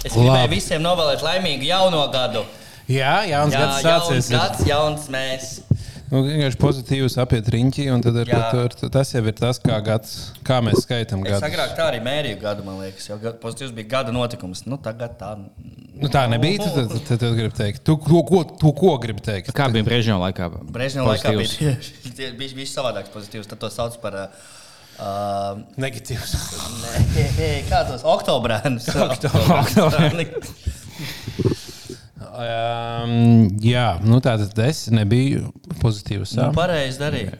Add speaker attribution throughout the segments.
Speaker 1: Es gribēju visiem novēlēt laimīgu jauno gadu.
Speaker 2: Jā, jauns
Speaker 1: Jā,
Speaker 2: gads
Speaker 1: jauns
Speaker 2: sācies.
Speaker 1: gads, jauns mēs.
Speaker 2: Nu, vienkārši pozitīvs apiet riņķi, un tad ar, tur, tas jau ir tas, kā, gads, kā mēs skaitām gadu.
Speaker 1: agrāk tā arī mērīju gadu, man liekas. Jo pozitīvs bija gada notikums. Nu, tagad tā.
Speaker 2: Nu, tā nebija. Tad, tad, tad, tad gribi teikt, tu, to, ko, tu ko gribi teikt?
Speaker 3: Kā bija Brežņeva laikā?
Speaker 1: Brežņeva laikā bija tieši- savādāks pozitīvs. Tad to sauc par. Uh, uh,
Speaker 2: Negatīvs.
Speaker 1: nē, kā tos oktobrēnus?
Speaker 2: Um, jā, nu tā tad es nebiju pozitīvs.
Speaker 1: Nu,
Speaker 2: Nu,
Speaker 1: pareizi darīju.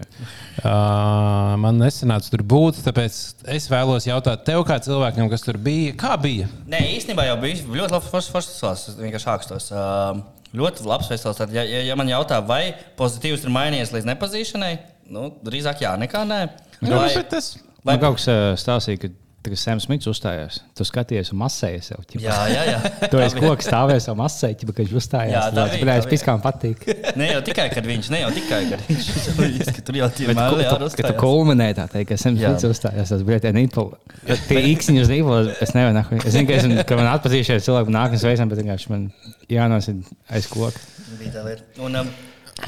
Speaker 2: uh, man nesanāca tur būt, tāpēc es vēlos jautāt tev, kā cilvēkam, kas tur bija. Kā bija?
Speaker 1: Nē, īstenībā jau bija ļoti labs festivāls. Es vienkārši ākstos. Uh, ļoti labs festivāls. Ja, ja, ja man jautā, vai pozitīvs ir mainījies līdz nepazīšanai, nu, drīzāk jā, nekā nē.
Speaker 2: Nu,
Speaker 1: Vai,
Speaker 2: bet tas,
Speaker 1: vai,
Speaker 3: Man kaut kas ā, stāstīja, ka Tad, kad Sams Mits uzstājās, tu skaties un masēji sev. ķipa.
Speaker 1: jā, jā, jā.
Speaker 3: Tu esi koks stāvēs un masēji, ķipa, kad viņš uzstājās.
Speaker 1: Jā, tā
Speaker 3: Tas
Speaker 1: bija, tā
Speaker 3: piskām patīk.
Speaker 1: Ne jau tikai, kad viņš, ne jau tikai, kad viņš ka tur jau
Speaker 3: Bet,
Speaker 1: mēli
Speaker 3: ku- tu- kad tu kulminē tā teikt, ka Sams. Mits uzstājās, tas bija tie nīpoli. Tie īksiņi uz nīpoli, es nahuj. Es zinu, ka, esmu, ka man atpazīšies cilvēku nākotnes veicam, bet vienkārši man jānosit aiz koka.
Speaker 1: Bija tā lieta. Un, um,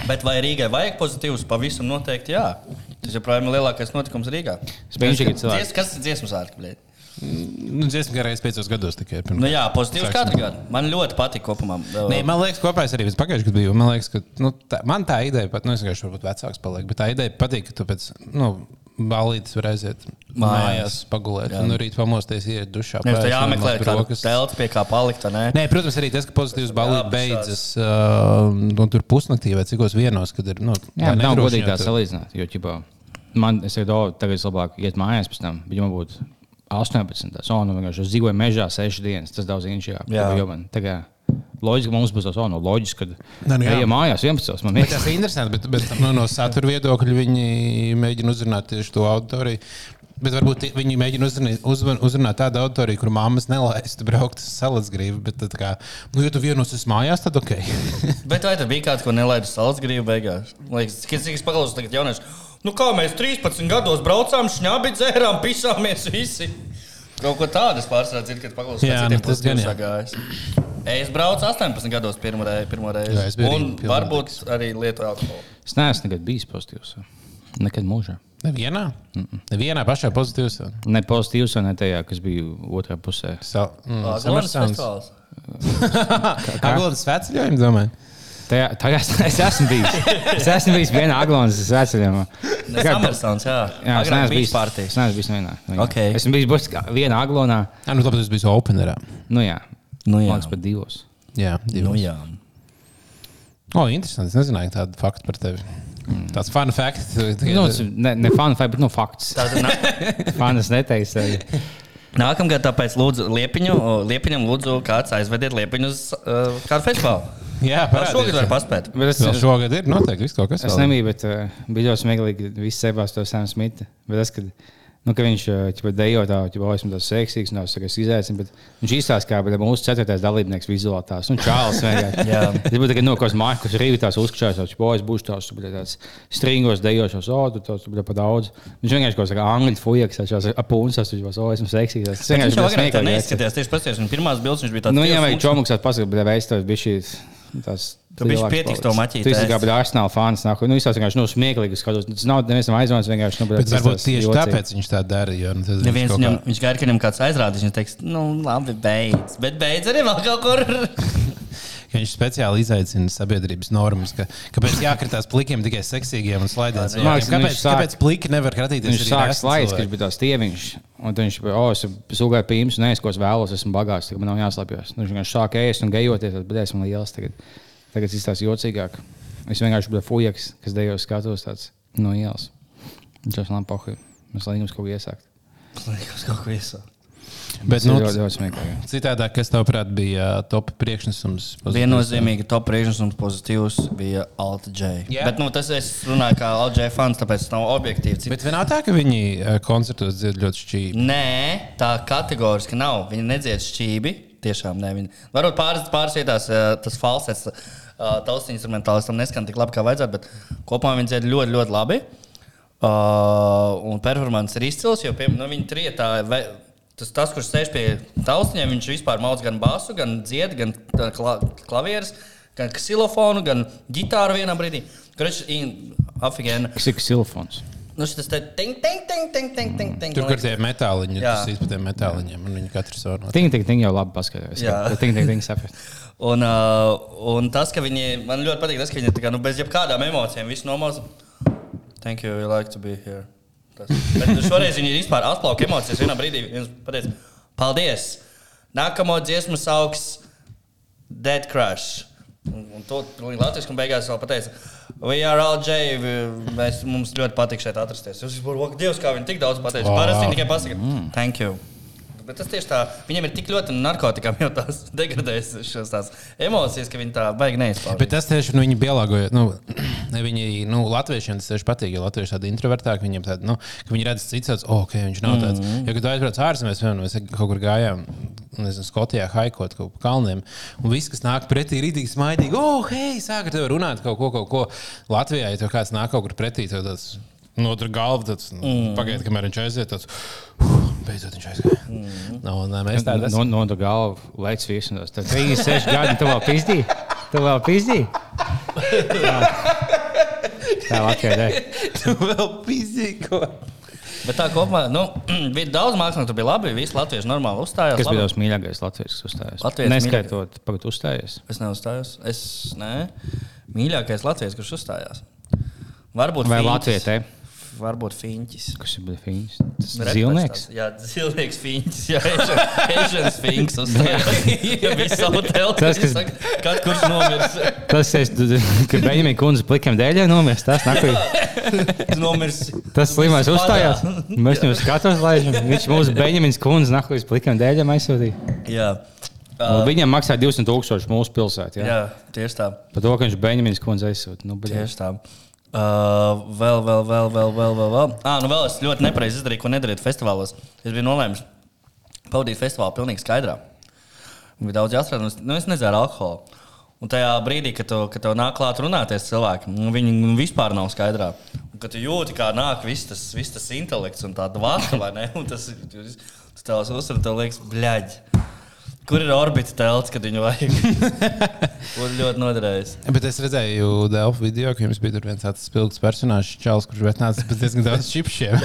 Speaker 1: bet vai Rīgai vajag pozitīvus? Pavisam noteikti jā. Tas joprojām ir lielākais notikums Rīgā.
Speaker 3: Spēļņš ir cilvēks.
Speaker 1: Dzies, kas ir dziesmu sārki? bļēd?
Speaker 2: nu, dziesmu garais piecos gados tikai. pirms-
Speaker 1: Nu jā, pozitīvs katru gadu. Man ļoti patīk kopumā.
Speaker 2: Nē, man liekas, kopā es arī pagājušajā gadā biju. Man liekas, ka nu, tā, man tā ideja pat, nu, es vienkārši varbūt vecāks paliek, bet tā ideja patīk, ka tu pēc, nu, balītes var aiziet mājās,
Speaker 1: Mājās.
Speaker 2: pagulēt,
Speaker 1: Jā.
Speaker 2: un no rīta pamosties, iet dušā.
Speaker 1: Nevis tā jāmeklē
Speaker 2: ņemt
Speaker 1: kādu
Speaker 2: rokas.
Speaker 1: telpu, pie kā palikt. vai Ne?
Speaker 2: Nē, protams, arī tas, ka pozitīvs balīts
Speaker 1: Jā,
Speaker 2: beidzas uh, nu, tur pusnaktī vai cikos vienos, kad ir. Nu,
Speaker 3: Jā,
Speaker 2: tā
Speaker 3: nav godīgi tā salīdzināt. Jo, ķipā, man, es teiktu, o, tagad es labāk iet mājās pēc tam, bet man būtu 18. Oh, nu, vienkārši dzīvoju mežā 6 dienas. Tas daudz inčijāk.
Speaker 1: Jā.
Speaker 3: Jo man tagad loģiski, ka mums būs tas, oh, no loģiski, ka
Speaker 2: Nē, nu jā.
Speaker 3: ejam mājās 11. Man
Speaker 2: Bet
Speaker 3: ir
Speaker 2: tas ir interesanti, bet, bet nu, no satura viedokļa viņi mēģina uzrunāt tieši to auditoriju. Bet varbūt viņi mēģina uzrunāt, uzrunāt tādu auditoriju, kur mammas nelaistu braukt uz salacgrību. Bet, tad, kā, nu, ja tu vienos esi mājās, tad ok.
Speaker 1: Bet vai tur bija kāds, ko nelaidu salas grību beigās? Liekas, cik es paklausos tagad jaunieši. Nu kā mēs 13 gados braucām, šņābi dzērām, pisāmies visi. Kaut ko tādu es pārsvarā dzirdu, kad paklausos.
Speaker 2: Jā, nu, tas gan jā.
Speaker 1: gājis. Es braucu 18 gados pirmo reizi. Pirmo reizi.
Speaker 2: Jā,
Speaker 1: Un
Speaker 2: arī pilnīgs.
Speaker 1: varbūt arī lietoju alkoholu.
Speaker 3: Es neesmu nekad bijis pozitīvs. Nekad mūžā.
Speaker 2: Nevienā? Nevienā pašā pozitīvs.
Speaker 3: Ne pozitīvs, ne tajā, kas bija otrā pusē.
Speaker 2: Mm, Summer Sounds.
Speaker 1: festivāls.
Speaker 2: Aglonas sveceļojumi, domāju.
Speaker 3: Tajā, tajā es, es esmu bijis. Es esmu bijis vienā aglonas sveceļojumā.
Speaker 1: Ne, Summersounds, jā.
Speaker 3: Jā, es neesmu bijis
Speaker 1: party.
Speaker 3: Es neesmu bijis nevienā. nevienā.
Speaker 1: Ok.
Speaker 3: Esmu bijis būs vienā aglonā.
Speaker 2: Jā, nu, tāpēc es biju openerā.
Speaker 3: Nu jā,
Speaker 1: Nu jā.
Speaker 3: man liekas, pat divos.
Speaker 2: Jā, divas.
Speaker 1: Nu jā.
Speaker 2: O, interesanti. Es nezināju tādu faktu par tevi. Tāds fun fact.
Speaker 3: Nu, tas ne, ne fanu, bet nu, fakts.
Speaker 1: Tātad nā-
Speaker 3: Fanas neteiks. arī.
Speaker 1: Nākamgad, tāpēc lūdzu, liepiņu, liepiņam, lūdzu, kāds aizvediet liepiņu uz uh, kādu festivālu.
Speaker 2: Jā,
Speaker 1: Vēl šogad var paspēt.
Speaker 3: Bet es,
Speaker 2: Vēl šogad ir noteikti viss kaut kas
Speaker 3: es nebiju, bet uh, bija ļoti smieklīgi, ka visi sebās to Sam Smitu. Bet es, kad, nu, ka viņš uh, dejo tā, ka esmu tāds seksīgs, un tas izaicina, bet viņš izstāsta, kā bet mūsu ceturtais dalībnieks vizuāli tās, un Čārls vienkārši.
Speaker 1: Jā.
Speaker 3: Es būtu, ka no kaut kādas Markus Rīvitās uzkšķās, jau bojas būs tās, tu, tāds stringos dejošos, o, tu tos, tu, pa daudz. Viņš vienkārši kaut kā angļu fujaks, tās apūnsas, viņš jau, o, esmu seksīgs. Tas
Speaker 1: Viņš
Speaker 3: vienkārši
Speaker 1: jau
Speaker 3: smieklīgi.
Speaker 1: neizskatījās. Tieši paskatījās, un pirmās bildes viņš bija tāds.
Speaker 3: Nu, jā, vai
Speaker 1: funkcionāls.
Speaker 3: čomuks tāds pasakā, bet veids tas bija šīs. Tas
Speaker 1: bišķi pietiks to maķīt
Speaker 3: Tu esi
Speaker 1: ēst.
Speaker 3: kā bija Arsenal fans. Nāk, nu, izstāst vienkārši, nu, smieklīgi skatos. Tas nav neviens aizvans vienkārši. Nu,
Speaker 2: Bet
Speaker 3: tas
Speaker 2: varbūt tieši
Speaker 3: jocīgi.
Speaker 2: tāpēc viņš tā dara. Jo, nu, tas
Speaker 1: Neviens viņam,
Speaker 2: kā-
Speaker 1: viņš gaida, ka viņam kāds aizrādīs. Viņš teiks, nu, labi, beidz. Bet beidz arī vēl kaut kur.
Speaker 2: ka viņš speciāli izaicina sabiedrības normas, ka, kāpēc jākritās plikiem tikai seksīgiem un
Speaker 3: liekas,
Speaker 2: Kāpēc,
Speaker 3: sāk-
Speaker 2: kāpēc pliki nevar kratīties?
Speaker 3: Viņš
Speaker 2: arī
Speaker 3: sāk slaids, ka
Speaker 2: cilvēki?
Speaker 3: viņš bija tāds tieviņš. Un tad viņš bija, oh, es sūgāju pīns, es ko es vēlos, esmu bagāts, man nav jāslēpjas. Nu, Viņš vienkārši sāk ēst un gejoties, tad bet esmu liels. Tagad, tagad tas izstāsta jocīgāk. Es vienkārši biju fujaks, kas dejos skatos tāds no ielas. Viņš jau man pohi. Mēs lai jums kaut ko iesākt.
Speaker 1: Liekas, kaut ko iesā.
Speaker 2: Bet, nu,
Speaker 3: ļoti, ļoti smieklīgi.
Speaker 2: Citādi, kas tavāprāt bija ā, top priekšnesums?
Speaker 1: Viennozīmīgi top priekšnesums pozitīvs bija Alta J.
Speaker 2: Jā.
Speaker 1: Bet nu, tas es runāju kā Alta J fans, tāpēc tas nav objektīvi. Cik...
Speaker 2: Bet vienā tā, ka viņi ā, koncertos dzied ļoti šķīvi.
Speaker 1: Nē, tā kategoriski nav. Viņi nedzied šķīvi. Tiešām nē, viņi. Varbūt pāris, pāris vietās ā, tas falsets, tautas instrumentālistam neskan tik labi, kā vajadzētu, bet kopumā viņi dzied ļoti, ļoti labi. Uh, un performance ir izcils, jo pie, nu, viņi trietā ve, Tas, tas kurš sēž pie taustiņiem, viņš vispār mācās gan basu, gan dziedu, gan kla klavierus, gan ksilofonu, gan ģitāru vienā brīdī. Kurš ir afigēna?
Speaker 3: Kas ir ksilofons?
Speaker 1: Nu, šis te ting, ting, ting, ting, ting, ting, ting.
Speaker 2: Tur, kur tie metāliņi,
Speaker 1: Jā.
Speaker 2: tas īstenībā tie metāliņiem, un viņi katrs var
Speaker 3: Ting, ting, ting jau labi paskatījās.
Speaker 1: Jā.
Speaker 3: Ting, ting, ting, saprast.
Speaker 1: Un, uh, un tas, ka viņi man ļoti patīk, tas, ka viņi tā kā, nu, bez jebkādām emocijām visu nomaz. Thank you, you like to be here. Tas. Bet nu, šoreiz viņi vispār atklāti emocijas. Vienā brīdī viens pateica, paldies! Nākamo dziesmu sauks Dead Crash. Un, un to Latvijas un beigās vēl pateica, We are all J. Mēs, mums ļoti patīk šeit atrasties. Jūs esat Dievs, kā viņi tik daudz pateica. Parasti viņi tikai pasaka, thank you. Bet tas tieši tā, viņiem ir tik ļoti narkotikām jau tās degradējušas šīs tās emocijas, ka viņi tā baigi neizpauž.
Speaker 2: Bet tas tieši nu, viņi pielāgoja. Nu, viņi, nu, latviešiem tas tieši patīk, jo latvieši tādi introvertāki. Viņiem tādi, nu, ka viņi redz citus, oh, ok, viņš nav tāds. Mm -hmm. Jo, kad aizbrauc ārzemēs, piemēram, mēs kaut kur gājām, nezinu, Skotijā, haikot kaut pa kalniem, un viss, kas nāk pretī, rītīgi smaidīgi, oh, hei, sāk ar tevi runāt kaut ko, kaut ko. Latvijā, ja tev kāds nāk kaut kur pretī, tev tas. No otras galvas, tāds mm. pagaidiet, kamēr viņš aiziet. Tāds, uh, beidzot, viņš aizgāja. Mm. No, un, ā, mēs tādā
Speaker 3: No, no tā galva lēc viesunos. Tad 36 gadi, tu vēl pizdī. Tu vēl pizdī. Tā Latvijā dēļ.
Speaker 2: Tu vēl fiziku.
Speaker 1: Bet tā kopumā, nu, bija daudz mākslinieku, tur bija labi. Visi latvieši normāli uzstājās.
Speaker 3: Kas
Speaker 1: labi.
Speaker 3: bija tavs mīļākais Latvijas, kas uzstājās?
Speaker 1: Latvijas
Speaker 3: Neskaitot, pagad uzstājies.
Speaker 1: Es neuzstājos. Es nē, mīļākais Latvijas, kurš uzstājās. Varbūt
Speaker 3: Vai
Speaker 1: Fiņķis. Varbūt Fiņķis.
Speaker 3: Kas ir bijis? Tas ir zilnieks.
Speaker 1: Jā, zilnieks Fiņķis. Jā, uzstājās. Ja bija savu telpu.
Speaker 3: Tas, kas-
Speaker 1: Kad kurš nomirs?
Speaker 3: Tas ir, ka Beņģimija kundze plikam dēļ nomirst. Tas, nakuj,
Speaker 1: Nomirs.
Speaker 3: tas slimais
Speaker 1: Viss
Speaker 3: uzstājās. Mēs viņu skatos, laižam. Viņš mūsu Beņģimijas kundze nakuj plikam dēļ aizsūtīja.
Speaker 1: Jā.
Speaker 3: Un Viņam maksā 200 tūkstoši mūsu pilsētā.
Speaker 1: Jā, tieši tā.
Speaker 3: Par to, ka viņš Beņģimijas kundze aizsūta. Nu.
Speaker 1: Tieši tā. Uh, vēl, vēl, vēl, vēl, vēl, vēl, vēl. Ah, nu vēl es ļoti nepareizi izdarīju, ko nedarīt festivālos. Es biju nolēmis pavadīt festivālu pilnīgi skaidrā. Bija daudz jāstrādā, nu, es nezēru alkoholu. Un tajā brīdī, kad, tu, kad tev nāk klāt runāties cilvēki, nu, viņi vispār nav skaidrā. Un, kad tu jūti, kā nāk viss tas, viss tas intelekts un tā dvāra, vai ne? Un tas, tas, tavs uzsver, tev liekas, bļaģ. Kur ir orbīta telts, kad viņu vajag? Būtu ļoti noderējis.
Speaker 2: Bet es redzēju Delfu video, ka jums bija tur viens tāds spilgts personāžs, Čāls, kurš atnāca pēc diezgan daudz čipšiem.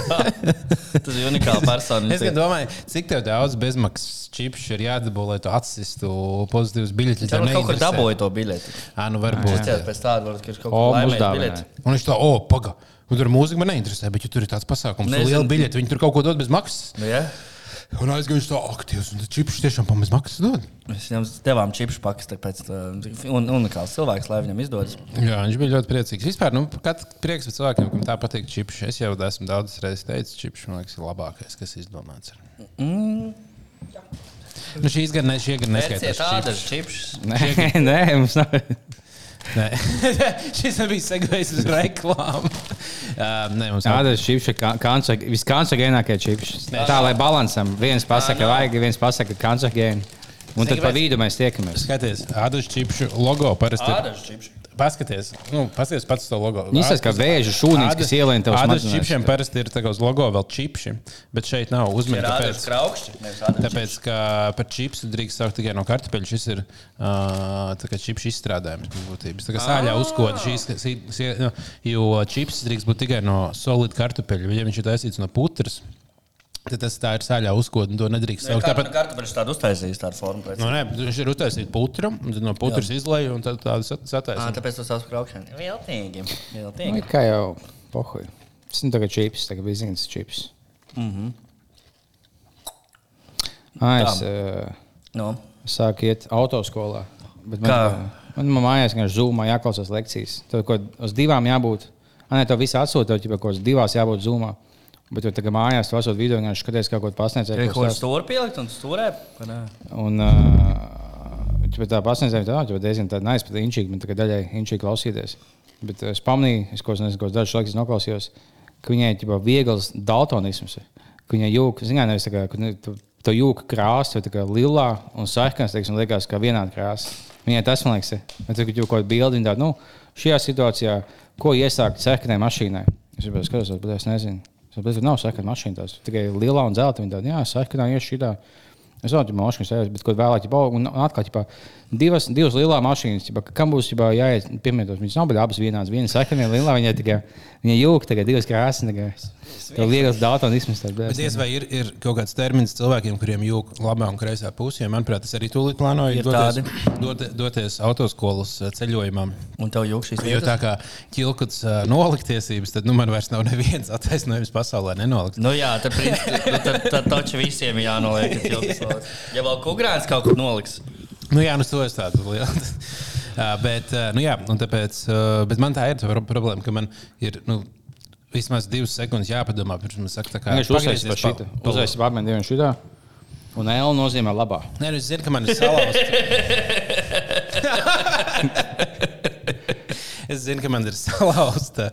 Speaker 1: Tas ir unikāls persona.
Speaker 2: es gan domāju, cik tev daudz bezmaksas čipšu ir jādabū, lai tu atsistu pozitīvus biļetes.
Speaker 1: Viņš kaut kur dabūja to biļeti.
Speaker 2: Ah, nu varbūt.
Speaker 1: Jā, pēc tāda varbūt, ka viņš kaut laimēja
Speaker 3: dāvināja.
Speaker 1: biļeti.
Speaker 2: Un viņš tā, o, paga. Un tur mūzika man neinteresē, bet ja tur ir tāds pasākums, ka liela biļete, viņi tur kaut ko dod bez maksas.
Speaker 1: Nu, ja?
Speaker 2: Un aizgājuši tā aktīvs, un tas čipšs tiešām pa bez maksas dod.
Speaker 1: Mēs viņam devām čipšu pakas, pēc tam un, unikāls cilvēks, lai viņam izdodas.
Speaker 2: Jā, viņš bija ļoti priecīgs. Vispār, nu, kāds prieks par cilvēkiem, kam tā patīk čipši. Es jau esmu daudzas reizes teicis, čipši, man liekas, ir labākais, kas izdomāts. Ir.
Speaker 1: Mm.
Speaker 2: Nu, šīs gan ne, šie gan neskaitās.
Speaker 1: tādas čipšas.
Speaker 3: Nē, nē, mums nav.
Speaker 2: Nē. Šis nebija segvējis uz reklāmu. Nē, mums nav.
Speaker 3: Tāda ir viskancerogēnākie čips. Tā, lai balansam. Viens pasaka,
Speaker 1: nav.
Speaker 3: vajag, viens pasaka, kancerogēni. Un tad pa vidu mēs tiekamies.
Speaker 2: Skaties, Ādaņu čipšu logo parasti.
Speaker 1: Tādas čipšas.
Speaker 2: Paskaties, nu, paskaties pats to logo.
Speaker 3: Viņš izskatās kā vēža šūnītis, kas ielien tev smadzenēs.
Speaker 2: čipšiem parasti ir tā kā uz logo vēl čipši, bet šeit nav uzmanīgi. Tāpēc,
Speaker 1: kraukšķi.
Speaker 2: tāpēc, ka par čipsu drīkst saukt tikai no kartupeļu. Šis ir uh, tā kā čipšu izstrādājums būtības. Tā kā sāļā uzkoda šīs, sī- sī- nu, jo čips drīkst būt tikai no solida kartupeļa. Ja viņš ir taisīts no putras, tad tas tā ir sāļā uzkoda un to nedrīkst saukt.
Speaker 1: Tāpat kartupeļus tādu uztaisījis, tādu formu. Pēc.
Speaker 2: nu, nē, viņš ir uztaisīts putru, un tad no putras izlaiž un tad tādu
Speaker 1: Ah,
Speaker 2: sataisīt.
Speaker 1: tāpēc tas sauc par kraukšanu. Viltīgi.
Speaker 3: Nu,
Speaker 1: Viltīgi.
Speaker 3: kā jau pohuj. Tas ir tagad čips, tagad bija zināms čips.
Speaker 1: Mhm.
Speaker 3: Ah, es uh,
Speaker 1: Nu,
Speaker 3: sāku iet autoskolā. Bet
Speaker 1: Kā?
Speaker 3: Man, man mājās vienkārši zūmā jāklausās lekcijas. Tur kaut uz divām jābūt. Ah, nē, to visu atsūtot, ja kaut kādas divās jābūt zūmā. Bet tu tagad mājās, tu esot video, vienkārši skaties, kaut ko pasniedz.
Speaker 1: ir kaut kas stūri pielikt un stūrē.
Speaker 3: Un uh, bet tā pasniedzēja, tā jau diezgan tāda nice, pat inčīgi, man tagad daļai inčīgi klausīties. Bet es pamanīju, es kaut kādā veidā dažus laikus noklausījos, ka viņai ir viegls daltonisms. Viņai jūka, zinām, nevis tā kā tu- to jūka krāsa, vai tā kā lilā un sarkans, teiksim, liekas, kā vienāda krāsa. Viņai tas man liekas, ir. Bet tur kaut kāda bildi, tāda, nu, šajā situācijā, ko iesākt sarkanai mašīnai. Es jau skatos, bet es nezinu. Tas nav sakana mašīna. Tas tikai lielā un zelta. Viņa tāda, jā, sakana, ies šitā. Es domāju, ka mašīnas ir, bet, kad vēlāk, ja un atkal, ja divas, divas lielās mašīnas, ģipa, kam būs ģipa, jāiet, piemēram, viņas nav, bet abas vienādas. Viena sakana, viena lielā, viņa tikai, viņa jūg, tagad divas krāsas. Tev liekas, un izmest.
Speaker 2: Bet ies, vai ir, ir kaut kāds termins cilvēkiem, kuriem jūg labā un kreisā pusē? Manuprāt, es arī tūlīt plānoju doties, dot, doties autoskolas uh, ceļojumam.
Speaker 1: Un tev jūg šīs
Speaker 2: Jo tā kā ķilkuts uh, noliktiesības, tad nu, man vairs nav neviens attaisnojums pasaulē nenolikt.
Speaker 1: Nu jā, tad, tad, tad, tad taču visiem jānoliek. noliks. Ja vēl kukurāns kaut kur noliks.
Speaker 2: Nu, jā, nu, to es tādu lielu. Uh, bet, uh, nu, jā, tāpēc, uh, bet man tā ir tā problēma, ka man ir nu, vismaz divas sekundes jāpadomā, pirms man saka, kā
Speaker 3: Viņš uzsācis par šitā. Uzsācis par abiem diviem šitā. Un L nozīmē labā.
Speaker 2: Nē, nu, es zinu, ka man ir salauzts. Zinu, ka man ir salauzta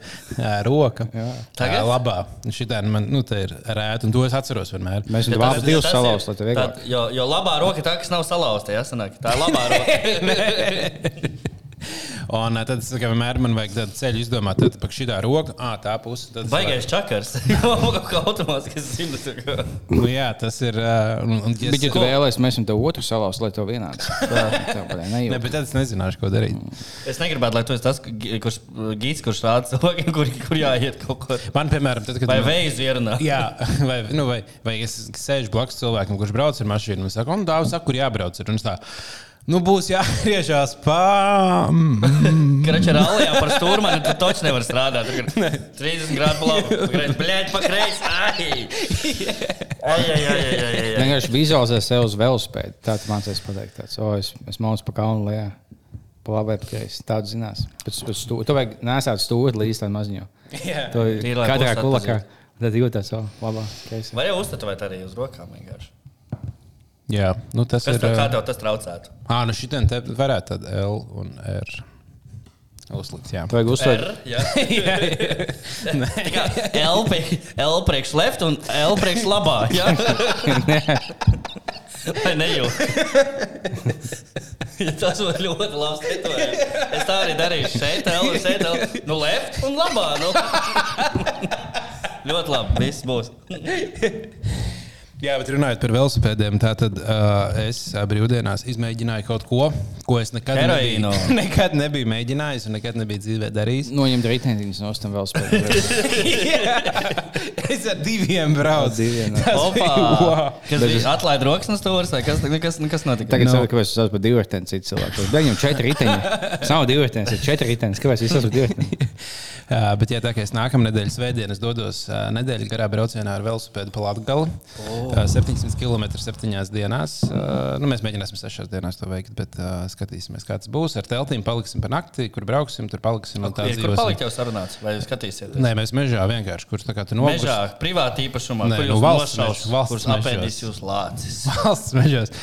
Speaker 2: roka. Jā,
Speaker 1: Tagad?
Speaker 2: Uh, labā. Šitā man nu, tā ir rēta, un to es atceros vienmēr.
Speaker 3: Mēs
Speaker 1: Ja
Speaker 3: tam
Speaker 1: tas-
Speaker 3: abus divus
Speaker 1: tas ir-
Speaker 3: salauzām, lai tev vieglāk.
Speaker 1: tā- Jo, jo labā roka ir tā, kas nav salauzta. Ja, sanāk. tā ir labā roka.
Speaker 2: Un uh, tad es kā vienmēr man vajag tādu ceļu izdomāt, tad pa šitā roka, ah, tā puse. Tad
Speaker 1: Baigais čakars. Automātiski zinu. tā
Speaker 2: Nu, jā, tas ir. Uh, un, un, ja
Speaker 3: Bet, ja tu vēlēsies, mēs esam tev otru salauzt, lai tev vienāds. Tev patīk,
Speaker 2: Ne,
Speaker 3: nejūt.
Speaker 2: bet tad es nezināšu, ko darīt.
Speaker 1: Es negribētu, lai tu esi tas kurš, gīds, kurš rāda cilvēkiem, kur, kur jāiet kaut kur.
Speaker 2: Man, piemēram, tad, kad
Speaker 1: Vai
Speaker 2: man-
Speaker 1: veids ierunā?
Speaker 2: Jā, vai, nu, vai, vai es sēžu blakus cilvēkam, kurš brauc ar mašīnu, un saku, un dāvā, saku, kur jābrauc. Ir, un tā, nu, būs jāgriežās pa. mm,
Speaker 1: Kračā rallija par stūrmani, tu taču nevar strādāt. Tur ir 30 grādu plakā. Bļaigi, pa kreisi. Ai! Ai, ai, ai, ai, ai, ai.
Speaker 3: Vienkārši vizualizē sev uz velospēdu. Tā tu mācies pateikt. Tāds, o, es, es mācu pa kalnu lejā. Pa labai pa kreisi. Tādu zinās. Pēc, pēc stū, tu vajag nesāt stūri līdz tam
Speaker 1: Tīri, lai
Speaker 3: katrā kulakā. Tad jūtas, o, labā kreisi.
Speaker 1: Vai jau uztatuvēt arī uz rokām vienkārši?
Speaker 2: Jā, nu, tas
Speaker 1: Kas
Speaker 2: ir.
Speaker 1: tev, kā
Speaker 2: ā,
Speaker 1: tev tas traucētu?
Speaker 2: Ā, nu šitien te varētu tad L un R uzlikt. Jā.
Speaker 3: Vajag uzsvērt.
Speaker 1: R, jā. Tikai L, L priekš left un L priekš labā. Jā, vai nejūt? Ja tas būtu ļoti labs tetovējums. Es tā arī darīšu. Šeit L un šeit L. Nu, left un labā. Nu. ļoti labi. Viss būs.
Speaker 2: Jā, bet runājot par velosipēdiem, tā tad uh, es uh, brīvdienās izmēģināju kaut ko, ko es nekad
Speaker 1: Heroīnu.
Speaker 2: nebiju, nekad nebiju mēģinājis un nekad nebiju dzīvē darījis.
Speaker 3: Noņemt riteņus no vēl spēlēt.
Speaker 2: es ar diviem braucu. Wow.
Speaker 1: Kas bija? Atlaid rokas no stūres vai kas, kas, kas notika?
Speaker 3: Tagad
Speaker 2: No.
Speaker 3: no. saprotu, kāpēc es esmu par divu riteņu citu cilvēku. Viņam četri riteņi. Tas nav divi riteņi, ir četri riteņi. Kāpēc es esmu divi riteņi?
Speaker 2: Uh, bet, ja tā kā es nākamā nedēļa svētdien es dodos uh, nedēļas garā braucienā ar velosipēdu pa Latviju, oh. Uh, 700 km 7 dienās. Uh, nu, mēs mēģināsim 6 dienās to veikt, bet uh, skatīsimies, kā tas būs. Ar teltīm paliksim pa nakti, kur brauksim, tur paliksim.
Speaker 1: kur
Speaker 2: dzīvosim.
Speaker 1: palikt jau sarunāts? Vai skatīsieties?
Speaker 2: Nē, mēs mežā vienkārši, kurš tā kā tu nogurs.
Speaker 1: Mežā, privāti īpašumā,
Speaker 2: Nē,
Speaker 1: kur
Speaker 2: nu,
Speaker 1: jūs
Speaker 2: valsts
Speaker 1: nošaus,
Speaker 2: mežs, valsts
Speaker 1: kurš apēdīs jūs lācis.
Speaker 2: valsts mežos.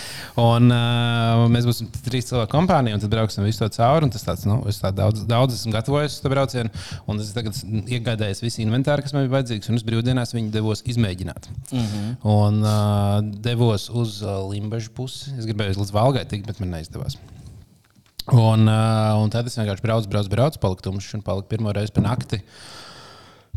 Speaker 2: Un uh, mēs būsim trīs cilvēku kompānija, un tad brauksim visu to cauri. Tas tāds, nu, es tā daudz, daudz esmu gatavojis uz to braucienu, un es tagad iegādājos visu inventāru, kas man bija vajadzīgs, un es brīvdienās viņu devos izmēģināt. Mm. -hmm. Un uh, devos uz uh, Limbaģa pusi. Es gribēju līdz Valgai tikt, bet man neizdevās. Un, uh, un tad es vienkārši braucu, braucu, braucu, paliku tumšs un paliku pirmo reizi pa nakti.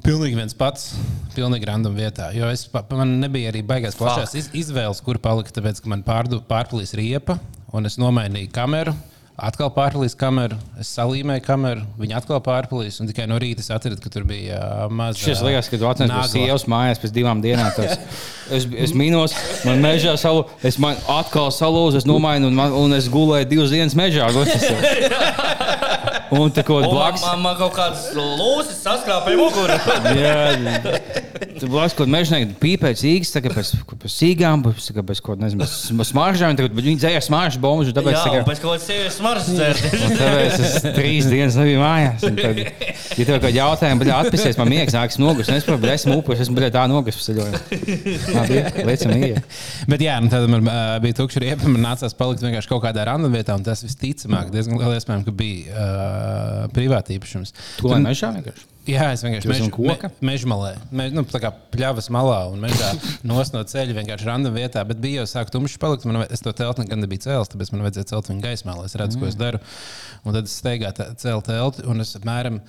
Speaker 2: Pilnīgi viens pats, pilnīgi random vietā. Jo es, man nebija arī baigās plašās iz, izvēles, kur palikt, tāpēc, ka man pārdu, pārplīs riepa, un es nomainīju kameru. Atkal pārplīs kameru, es salīmēju kameru, viņa atkal pārplīs. Un tikai no rīta es atradu, ka tur bija uh, maza.
Speaker 3: Šis liekas, ka tu atnāc
Speaker 2: nagla.
Speaker 3: sievas mājās pēc divām dienām. Tas, es, es minos, man mežā salu, es man atkal salūzu, es nomainu, un, man, un es gulēju divas dienas mežā. Un tā kā blakus.
Speaker 1: man, man kaut kādas lūsis saskrāpēja muguru.
Speaker 3: Jā, tur blakus kaut kāda mežonieka pīpēja cīgas, tā kā pēc, pēc cīgām, pēc, tā pēc kaut kāda, nezinu, smaržām, tagad viņi dzēja smaržu bombu,
Speaker 1: Jā,
Speaker 3: tāpēc, tā
Speaker 1: un
Speaker 3: kā,
Speaker 1: pēc kaut kādas sievietes smaržas dzērt.
Speaker 3: un tāpēc es trīs dienas nebiju mājās. Un Tad, ja tev kādi jautājumi, bet atpūsties, man miegs nāks nogus, un es, protams, esmu upurs, esmu bļā, tā ceļojumu. Labi, liecam, ir.
Speaker 2: Bet, jā, nu, tad man uh, bija tukša riepa. Man nācās palikt vienkārši kaut kādā random vietā, un tas visticamāk, diezgan liela iespēja, ka bija uh, privāti īpašums.
Speaker 3: Tu lai mežā vienkārši?
Speaker 2: Jā, es vienkārši mežu, me, mežu malē. Me, nu, tā kā pļavas malā un mežā no ceļa vienkārši random vietā. Bet bija jau sāk tumšs palikt. Man, es to telti nekad nebiju cēlis, tāpēc man vajadzēja celt viņu gaismā, lai es redzu, mm. ko es daru. Un tad es steigā cēlu telti un es apmēram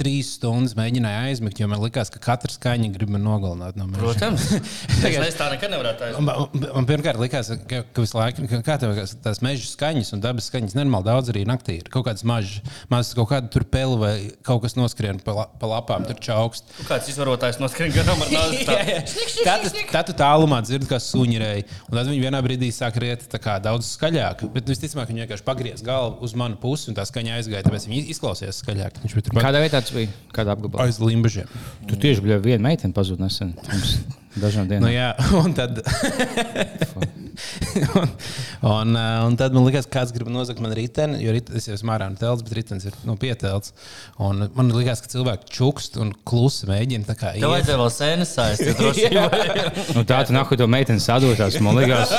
Speaker 2: trīs stundas mēģināju aizmigt, jo man likās, ka katra skaņa grib man nogalināt no meža.
Speaker 1: Protams. es tā nekad nevarētu aizsākt.
Speaker 2: Man, man- pirmkārt likās, ka, ka visu laiku ka, kā tev, liekas, tās meža skaņas un dabas skaņas nenormāli daudz arī naktī ir. Kaut kādas mazas kaut kāda tur peli vai kaut kas noskrien pa, la, pa lapām, tur čaukst.
Speaker 1: Kāds izvarotājs noskrien garām ar nāzi.
Speaker 2: Jā. Tad, tad tu tālumā dzirdi, kā suņi rei. Un tad viņi vienā brīdī sāk riet tā kā daudz skaļāk. Bet visticamāk, viņi vienkārši pagriez galvu uz manu pusi un tā skaņa aizgāja. Tāpēc viņi izklausījās skaļāk. Viņš bija tur
Speaker 3: Kādā vietā tas bija? Kādā apgabalā?
Speaker 2: aiz limbažiem.
Speaker 3: Tu tieši biji viena meitene pazuda nesen. Dažām
Speaker 2: Nu,
Speaker 3: dienām.
Speaker 2: jā, un tad. un, un, uh, un tad man liekas, ka kāds grib nozagt man riteni, jo rit, es jau esmu ārā no telts, bet ritenis ir nu, pietelts. Un man liekas, ka cilvēki čukst un klusi mēģina tā kā
Speaker 1: Tev
Speaker 2: iet.
Speaker 1: vajadzēja vēl sēnes vien.
Speaker 3: Nu, tā tu nahu to meiteni sadūrās. Man liekas,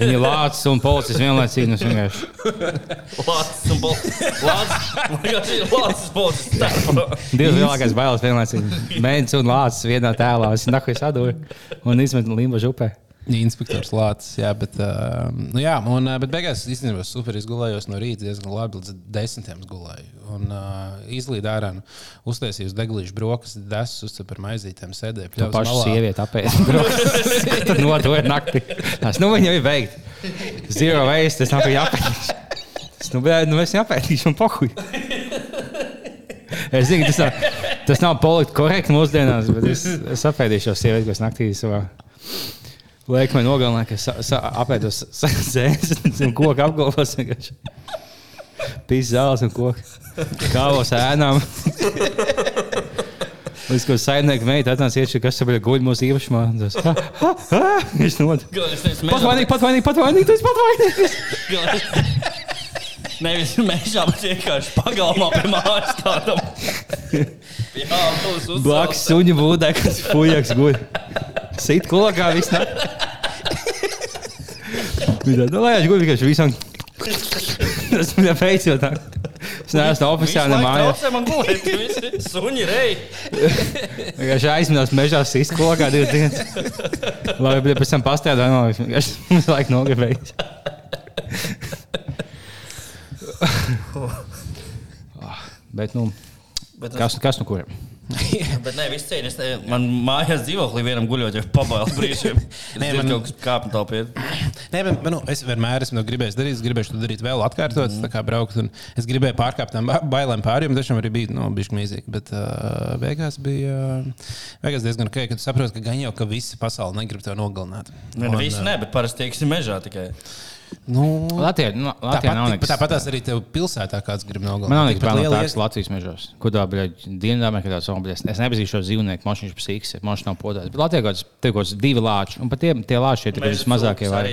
Speaker 3: viņa lācis un policists vienlaicīgi. nu,
Speaker 1: Lācis un bolts. Lācis. Lācis bolts.
Speaker 3: Divas lielākās bailes vienlaicīgi. Mēģinājums un lācis vienā tēlā. Es nahu sadūru un izmetu limbažu upē.
Speaker 2: Inspektors Lācis, jā, bet, uh, nu, jā, un, uh, bet beigās īstenībā super izgulējos no rīta diezgan labi, līdz desmitiem gulēju. Un uh, izlīd ārā, nu, uztaisīju uz deglīšu brokas, desu uz par maizītēm, sēdēju
Speaker 3: pašu
Speaker 2: malā.
Speaker 3: sievieti apēst. Nodoju naktī. Tas nu viņa jau ir veikta. Zero waste, tas nav jāpētīšu. Tas nu, bet, nu es jāpētīšu un pohuj. Es zinu, tas nav, tas nav politiski korekti mūsdienās, bet es, es apēdīšu šo sievieti, kas naktī savā liekmē nogalināja, ka sa- sa- apēdos zēnes un koku apgalvos. Pīs zāles un koku. Kāvos ēnām. Līdz ko saimnieka meita atnāca iekšā, kas tur bija guļ mūsu īpašumā. Viņš nod. Patvainīgi, patvainīgi, patvainīgi, tas patvainīgi.
Speaker 1: Nevis mežā, bet vienkārši pagalmā pie mājas kādam. Jā, būs uz
Speaker 3: Blakus suņu būdē, kas fujaks guļ. Sit kolakā viss nāk. Viņa tā, lai es guļu vienkārši visam. Tas man beidzot tā. Es neesmu oficiāli mājās.
Speaker 1: Traucē man gulēt, visi suņi rei.
Speaker 3: Vienkārši aizminās mežā sist kolakā divas dienas. Lai bija pēc tam pastēdā, no vienkārši mums laik nogribējis. Bet, nu,
Speaker 1: Bet,
Speaker 3: kas, kas nu kuram?
Speaker 1: bet ne, viss cieņas. Man mājās dzīvoklī vienam guļot, jau pabailes brīžiem.
Speaker 2: Nē,
Speaker 1: Nē, man- kaut kas kāpj tā pie.
Speaker 2: Nē, bet, nu, es vienmēr esmu to gribējis darīt. Es gribēju to darīt vēl atkārtot, mm. kā braukt. un Es gribēju pārkāpt tam ba- bailēm pāri, un tiešām arī bija nu, bišķi mīzīgi. Bet uh, beigās bija uh, beigās diezgan ok, ka tu saproti, ka gan jau ka visi pasauli negrib tevi nogalināt.
Speaker 1: Nē, nu, visi ne, bet parasti tieksim mežā tikai.
Speaker 2: Nu,
Speaker 3: Latvijā, nu, Latvijā nav
Speaker 2: Tāpat,
Speaker 3: nekas.
Speaker 2: tāpat tās arī tev pilsētā kāds grib nogalināt.
Speaker 3: Man nav plāna
Speaker 2: liela
Speaker 3: tādas Latvijas mežos. Kur tā bija Dienvidamerikā, tāds zombijas. Es nepazīstu šo dzīvnieku, psihiski, man viņš nav podājis. Bet Latvijā kaut kāds, te kaut kāds divi lāči, un pat tie, tie lāči ir tikai vismazākie. Vai...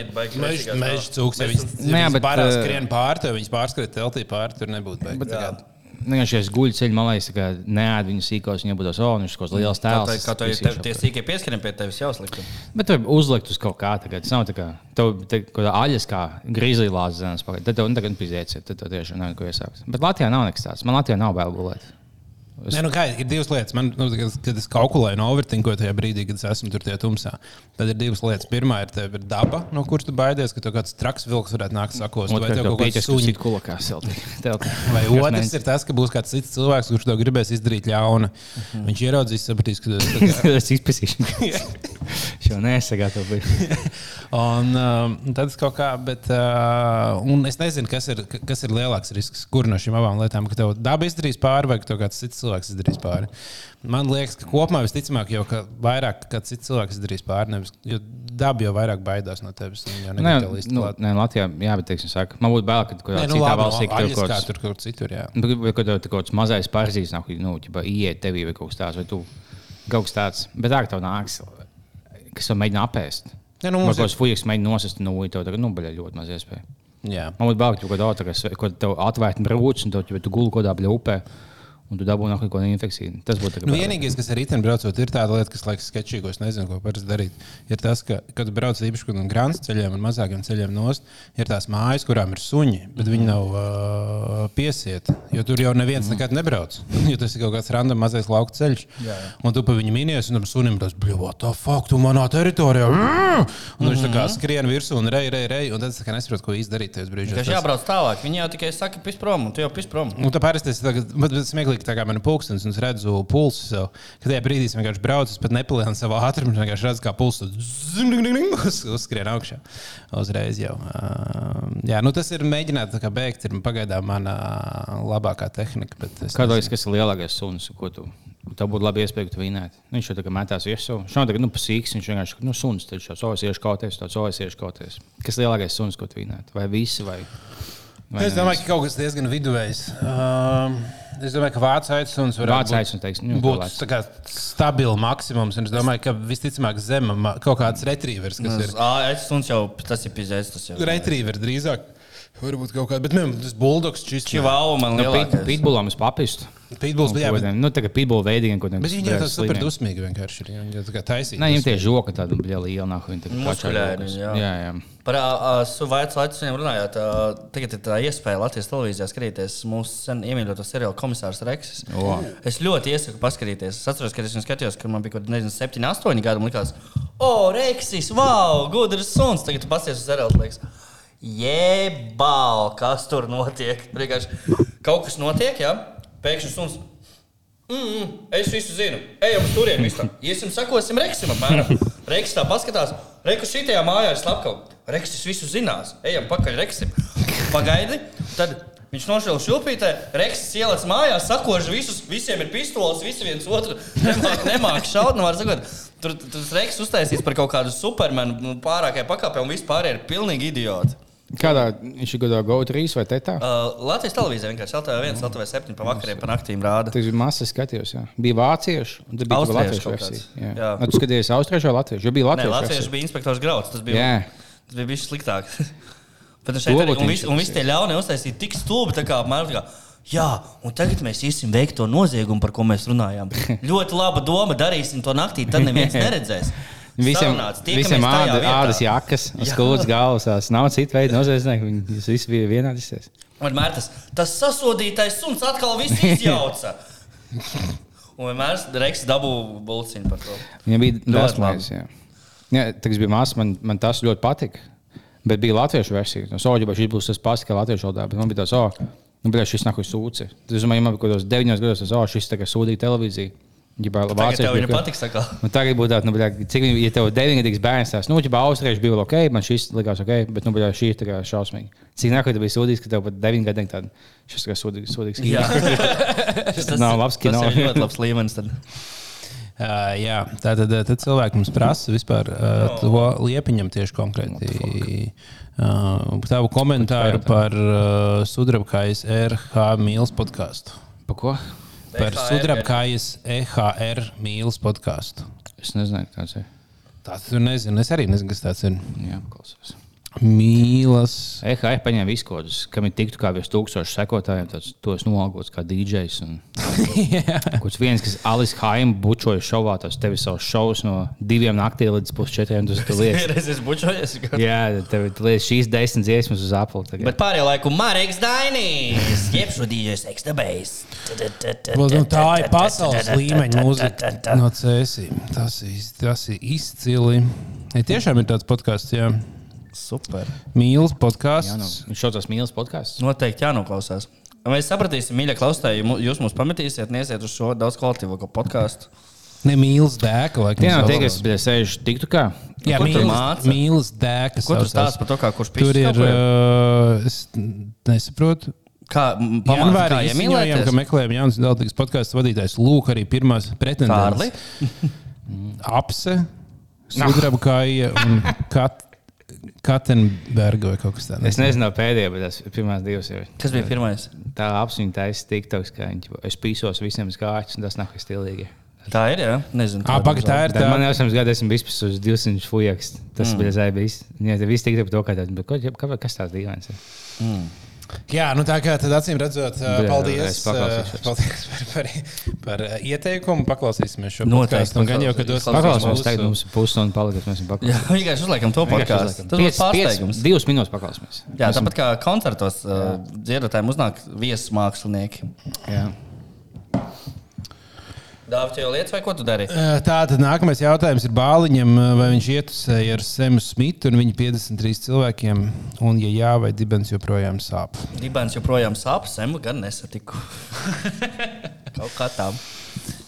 Speaker 2: Meža meža cūks, ja viņas,
Speaker 3: Nē,
Speaker 2: ja viņas
Speaker 3: bet,
Speaker 2: pārāk
Speaker 3: uh,
Speaker 2: skrien pāri, tad viņas pārskrien teltī pāri, tur nebūtu beigts.
Speaker 3: Vienkārši es guļu ceļu malā, es neēdu viņu sīkos, viņa būtu viņš kaut kāds liels tēls.
Speaker 1: Kā to ir tev- tie sīkie pieskarien pie tevis jāuzliek?
Speaker 3: Bet tur uzlikt uz kaut kā tādu. Tas nav tā kā tev te, kaut kāda aļas, kā grīzlīlās zemes. pagaid. Tad tev nu, tagad piziet, tad tev tiešām nav ko iesākt. Bet Latvijā nav nekas tāds. Man Latvijā nav bail gulēt. Es-
Speaker 2: Nē, nu kā, ir divas lietas. Man, nu, kad, kad es kalkulēju no overtingu tajā brīdī, kad es esmu tur tajā tumsā, tad ir divas lietas. Pirmā ir, ir daba, no kuras tu baidies, ka tev kāds traks vilks varētu nākt sakost. Vai tev
Speaker 3: tev
Speaker 2: kaut kāds suņi
Speaker 3: kulakā silti.
Speaker 2: Vai otrs ir tas, ka būs kāds cits cilvēks, kurš tev gribēs izdarīt ļaunu. Viņš ieraudzīs, sapratīs, ka tā kā-
Speaker 3: Es izpētīšu. Šo nesagatavoju.
Speaker 2: Un um, tad es kaut kā, bet uh, un es nezinu, kas ir, kas ir lielāks risks, kur no šīm abām lietām, ka tev daba izdarīs pāri vai ka tev kāds cits cilvēks izdarīs pāri. Man liekas, ka kopumā visticamāk jau ka vairāk kāds cits cilvēks izdarīs pāri, nevis, jo daba jau vairāk baidās no tevis.
Speaker 3: Nē,
Speaker 2: tev
Speaker 3: nu, nē, Latvijā, jā, bet teiksim, saka, man būtu bail, ka kaut kādā
Speaker 2: nu,
Speaker 3: citā
Speaker 2: labi,
Speaker 3: valstī
Speaker 2: no
Speaker 3: tev
Speaker 2: Aļas
Speaker 3: kaut
Speaker 2: kā
Speaker 3: kāds.
Speaker 2: tur kaut citur, jā.
Speaker 3: Nu, Vai kaut kāds kaut kāds mazais pārzīmes, nav, nu, ķipa, iet tevī vai kaut kas tāds, vai tu kaut kas tāds. Bet tā, ka tev nāks, kas tev mēģina apēst.
Speaker 2: Ja, nu,
Speaker 3: Nu,
Speaker 2: ir-
Speaker 3: kāds fujiks mēģina nosist no tev tagad, nu, baļā ļoti maz iespēja.
Speaker 2: Jā.
Speaker 3: Man būtu bail, ka tu kaut kādā tā, ka tev atvērta brūcis, un tev, ja tu guli kaut kādā bļaupē, un tu dabūji kaut kādu infekciju. Tas būtu tā kā
Speaker 2: Nu, vienīgais, kas ar rītdienu braucot, ir tāda lieta, kas liekas sketčīga, ko es nezinu, ko parasti darīt. Ir tas, ka, kad brauc īpaši no grāmatas ceļiem un mazākiem ceļiem nost, ir tās mājas, kurām ir suņi, bet viņi nav uh, piesieti. Jo tur jau neviens mm. nekad nebrauc. jo tas ir kaut kāds random mazais lauka ceļš. Jā, jā. Un tu pa viņu minies, un tam sunim tas bļūst, tā fuck, tu manā teritorijā. Un viņš tā kā skrien virsū un rej, rej, rej. Un tad es tā kā nesaprotu, ko izdarīt tajos brīžos.
Speaker 1: Tas jābrauc tālāk. Viņi jau tikai saka, pis prom, un tu jau pis prom.
Speaker 2: Nu, tā parasti tas ir. Smieklīgi, ir tā kā mana pulkstenis, un es redzu pulsu. Kad tajā brīdī es vienkārši braucu, es pat nepalielinu savu ātrumu, es vienkārši redzu, kā pulsu uz, uzskrien augšā. Uzreiz jau. Uh, jā, nu tas ir mēģināt beigt, ir pagaidām mana labākā tehnika.
Speaker 3: Kāda liekas, kas ir lielākais suns, ko tu? Tā būtu labi iespēja, ka tu vinētu. Nu, viņš jau kā metās virsū. Nav tagad, nu, pasīks, viņš vienkārši, nu, suns, tad šāds ovs iešu kauties, tāds ovs iešu kauties. Kas ir lielākais suns, ko tu vinētu? Vai visi, vai? Vai
Speaker 2: Es domāju, ka kaut kas diezgan viduvējs. Um, es domāju, ka vācu aizsūdzības var
Speaker 3: Vācu aicinu, teiks, nu,
Speaker 2: būt kā stabils maksimums. un Es domāju, ka visticamāk zema ma- kaut kāds retrievers, kas ir.
Speaker 1: Es suns jau tas ir pizēts.
Speaker 2: Retrievers drīzāk. Varbūt kaut kāda, bet man tas buldogs šis
Speaker 1: Čivau man
Speaker 3: Nu,
Speaker 1: lielākais.
Speaker 3: Pitbulam es papistu.
Speaker 2: Pitbulls bija. Bet,
Speaker 3: Nu, tā kā pitbull veidīgi, ko
Speaker 2: bet viņi tas super dusmīgi vienkārši ir. Viņi tā kā taisīgi.
Speaker 3: Nē, viņam tie žoka tāda bija liela nāk.
Speaker 1: Muskuļaini, jā.
Speaker 3: jā, jā.
Speaker 1: Par Suvaicu Latvijas runājot, ā, tagad ir tā iespēja Latvijas televīzijā skatīties mūsu sen iemīļoto seriālu komisārs Reksis.
Speaker 3: O.
Speaker 1: Es ļoti iesaku paskatīties. Es atceros, kad es viņu skatījos, kad man bija kaut kādi 7, 8 gadi. Man liekas, o, Reksis, wow, gudrs suns. Tagad tu pasies uz seriālu. liekas, Jebal, kas tur notiek? Vienkārši kaut kas notiek, jā. Pēkšņi suns. Mm, mm, es visu zinu. Ejam uz turieni. visam. Iesim, sakosim Reksim. Apmēram. Reks tā paskatās. Reku šitajā mājā ir slepkava. Reksis visu zinās. Ejam pakaļ Reksim. Pagaidi. Tad viņš nošāva šūpītē. Reksis ielēc mājā, sakož visus. Visiem ir pistoles, visi viens otru nemāk, nemāk šaut. Nu, sakot, tur tas Reksis uztaisīs par kaut kādu supermenu nu, pārākai pakāpei un vispār ir pilnīgi idioti.
Speaker 3: Kādā viņš ir gadā GO3 vai tetā?
Speaker 1: Uh, Latvijas televīzija vienkārši LTV1, LTV7 pa vakariem, pa naktīm rāda.
Speaker 3: Tas bija mazs skatījums. Bija vācieši, un tad bija
Speaker 1: Austriešu
Speaker 3: latviešu versija. Jā.
Speaker 1: Jā.
Speaker 3: Nu, tu skaties austriešu vai latviešu? Jo bija
Speaker 1: Nē,
Speaker 3: latviešu.
Speaker 1: Latvijas
Speaker 3: versija.
Speaker 1: bija inspektors Grauds. Tas bija,
Speaker 3: Jā.
Speaker 1: tas bija bijis sliktāk. Bet šeit arī, un, vis, un visi tie ļaunie uztaisīja tik stulbi, tā kā apmēram tā kā. Jā, un tagad mēs iesim veikt to noziegumu, par ko mēs runājām. Ļoti laba doma, darīsim to naktī, tad neviens neredzēs.
Speaker 3: Visiem, visiem āda, ādas jakas, skūpstas galvas. Nav citu veidu noziedznieki. Viņi visi bija vienādi.
Speaker 1: Vienmēr tas, tas sasodītais suns atkal viss izjauca. Un vienmēr Reiks dabū bulciņu par to.
Speaker 3: Viņam bija dāsnais. Jā, tas bija mākslinieks. Man, man tas ļoti patika. Bet bija latviešu versija. No soļa šis būs tas pats, kā latviešu valodā. Man bija tāds, oh, nu, šis nāk uz sūci. Tas, es domāju, man bija kaut kādos deviņos gados, tas, oh, šis kā sūdīja televīziju. Ja
Speaker 1: Tagad tev viņa patiks. atkal.
Speaker 3: Nu, tagad būtu tāds, nu, bļā, cik viņi, ja tev ir deviņgadīgs bērns, tās, nu, ja austrieši bija ok, man šis likās ok, bet, nu, bļā, šī ir tā kā šausmīgi. Cik nāk, ka tu biji sūdīgs, ka tev pat deviņgadīgi tāda, šis kā sūdīgs, sūdīgs.
Speaker 1: Jā,
Speaker 3: Tas nav labs kino.
Speaker 1: Tas ir ļoti labs līmenis. Tad.
Speaker 2: Uh, jā, tā tad, tad cilvēki mums prasa vispār uh, to liepiņam tieši konkrēti. Uh, tavu komentāru par uh, sudrabkājas RH mīlas podkāstu.
Speaker 3: Pa ko?
Speaker 2: Par sudrabkājas EHR mīlas podkāstu.
Speaker 3: Es nezinu, kas tas ir.
Speaker 2: Tas tur nezinu, es arī nezinu, kas tas ir.
Speaker 3: Jā, klausos.
Speaker 2: Mīlas.
Speaker 3: EHR paņēma visu kaut kādus, kam ir tiktu kā virs tūkstošu sekotājiem, tāds, tos nolgots kā DJs. Un... Kurš viens, kas Alis Haim bučoja šovā, tas tevi savus šovus no diviem naktī līdz pusčetriem, tas tu liekas.
Speaker 1: Es bučojies.
Speaker 3: Jā, tev ir liekas šīs desmit dziesmas uz Apple. Tagad.
Speaker 1: Bet pārējā laiku Marks Dainīs, jeb šo DJs ekstebējs.
Speaker 2: Well, nu, tā ir pasaules līmeņa mūzika no cēsīm. Tas, ir- tas ir izcili. Ja tiešām ir tāds podkāsts, jā.
Speaker 1: Super.
Speaker 2: Mīlas
Speaker 3: Jā, nu,
Speaker 2: podkāsts.
Speaker 3: viņš šo tās mīlas podkāstus.
Speaker 1: Noteikti jānoklausās. Mēs sapratīsim, mīļie klausītāji, jūs mūs pametīsiet, neiesiet uz šo daudz kvalitīvāko podkāstu.
Speaker 2: Ne mīlas dēka.
Speaker 3: Tie nav
Speaker 2: sauc.
Speaker 3: tie, kas bija sēž tiktu kā.
Speaker 2: Jā, mīlas, mīlas dēka.
Speaker 1: Ko tu stāsti par to, kā kurš
Speaker 2: Tur
Speaker 1: pīšs
Speaker 2: ir. Uh, es nesaprotu.
Speaker 1: Kā pamācīt, kā
Speaker 2: izziņojām, ka
Speaker 1: iemīlēties?
Speaker 2: meklējam jaunas dalīgas podkāstu vadītājs. Lūk, arī pirmās
Speaker 1: Kārli?
Speaker 2: pretendentes. Apse, Sudrabkāja un Kat Katenberga vai kaut kas tāds.
Speaker 3: Es nezinu, pēdējā, bet tas pirmās divas ir.
Speaker 1: Kas bija pirmais?
Speaker 3: Tā apziņa taisa tiktoks, ka viņš, es pīsos visiem kājas, un tas nav kas stilīgi.
Speaker 1: Tā ir, jā? Nezinu.
Speaker 2: Ah, pagaid, tā ir
Speaker 3: Tā. Man jau esmu gadījis, esmu bijis uz 200 fujaks. Tas mm. bija zvaigznes. Jā, tas viss tika par to, ka tāds, bet kā, kas tāds dīvains ir.
Speaker 2: Jā, nu tā kā tad acīm redzot, uh, paldies,
Speaker 3: es paklausīšos.
Speaker 2: uh, paldies par, par, par uh, ieteikumu. Paklausīsimies šo podkāstu. Un gan jau, kad dos
Speaker 1: paklausīsimies.
Speaker 3: Paklausīsimies, tagad mums ir pusstundu palikus, mēs esam
Speaker 1: Jā,
Speaker 3: paklausījušies.
Speaker 1: vienkārši uzliekam to podkāstu. Tas būs pārsteigums.
Speaker 3: Divas minūtes paklausīsimies.
Speaker 1: Jā, tāpat kā koncertos uh, dziedātājiem uznāk viesu mākslinieki.
Speaker 3: Jā.
Speaker 1: Dāvā tev lietas, vai ko tu dari?
Speaker 2: Tā tad nākamais jautājums ir Bāliņam, vai viņš ietusēja ar Semu Smitu un viņa 53 cilvēkiem, un, ja jā, vai dibens joprojām sāp.
Speaker 1: Dibens joprojām sāp, semu gan nesatiku. Kaut kā tā.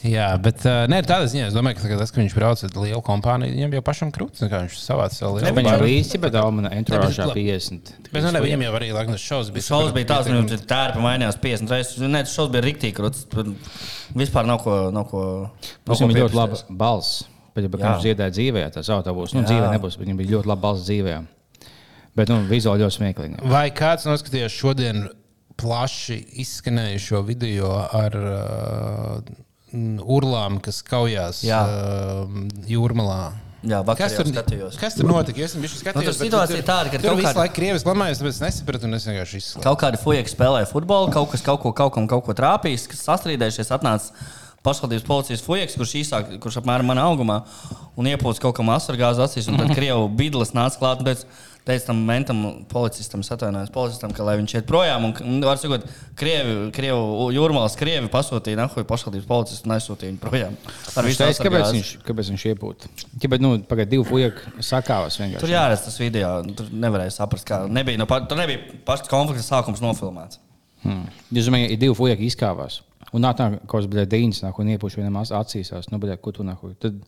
Speaker 2: Jā, bet uh, nē, tādā ziņā es domāju, ka tas, ka viņš brauc ar lielu kompāniju, viņam jau pašam krūtis, kā viņš savāca savu lielu
Speaker 3: Viņam
Speaker 2: kompāniju.
Speaker 3: līdzi, bet Almana entourāžā
Speaker 2: labi.
Speaker 3: 50.
Speaker 2: Bet nu, ne, viņam jau arī tas šovs bija.
Speaker 1: Šausmas bija tāds, ka viņš tērpa mainījās 50 reizes. Nē, tas šausmas bija rīktīgi krūts. Vispār nav ko. Nav ko nav
Speaker 3: Viņam
Speaker 1: ko
Speaker 3: bija ļoti laba balss. Bet, ja
Speaker 1: Jā.
Speaker 3: viņš dziedāja dzīvē, tas autobūs. Nu, dzīvē nebūs, bet viņam bija ļoti laba balss dzīvē. Bet, nu, vizuāli ļoti smieklīgi.
Speaker 2: Vai kāds noskatījās šodien plaši izskanējušo video ar uh, urlām, kas kaujās
Speaker 1: Jā.
Speaker 2: uh, jūrmalā?
Speaker 1: Jā, vakar
Speaker 2: Kas tur,
Speaker 1: skatījos.
Speaker 2: kas tur notika? Es biju skatījies.
Speaker 1: Nu, tur situācija
Speaker 2: tur-
Speaker 1: tāda, ka
Speaker 2: tur visu
Speaker 1: kāda-
Speaker 2: laiku krievis lamājas, tāpēc es nesapratu un es vienkārši izslēdzu.
Speaker 1: Kaut kādi fujeki spēlēja futbolu, kaut kas kaut ko, kaut kam kaut ko trāpījis, kas sastrīdējušies. Atnāca pašvaldības policijas fujeks, kurš īsāk, kurš apmēram manā augumā, un iepūta kaut kam asargāzu acīs. Un tad krievu bidlis nāca klāt un teica, teica tam mentam policistam, es atvainojos policistam, ka lai viņš iet projām. Un, un var sakot, krievi, krievu jūrmālas krievi pasūtīja nahuju pašvaldības policistu un aizsūtīja viņu projām. Ar visu
Speaker 3: teica, kāpēc
Speaker 1: asargāzi.
Speaker 3: viņš, kāpēc viņš iepūta. Bet, nu, pagaid, divi fujieki sakāvas vienkārši.
Speaker 1: Tur jāredz tas video, tur nevarēja saprast, kā. Nebija, no, pa- tur nebija pašs konflikts sākums nofilmēts.
Speaker 3: Hmm. Jūs domājat, ja divi fujieki izkāvās. Un nāk tā, kaut kāds dīņas, nāk un iepuši vienam ac- acīs. Nu, bļā, ko tu nāk? Tad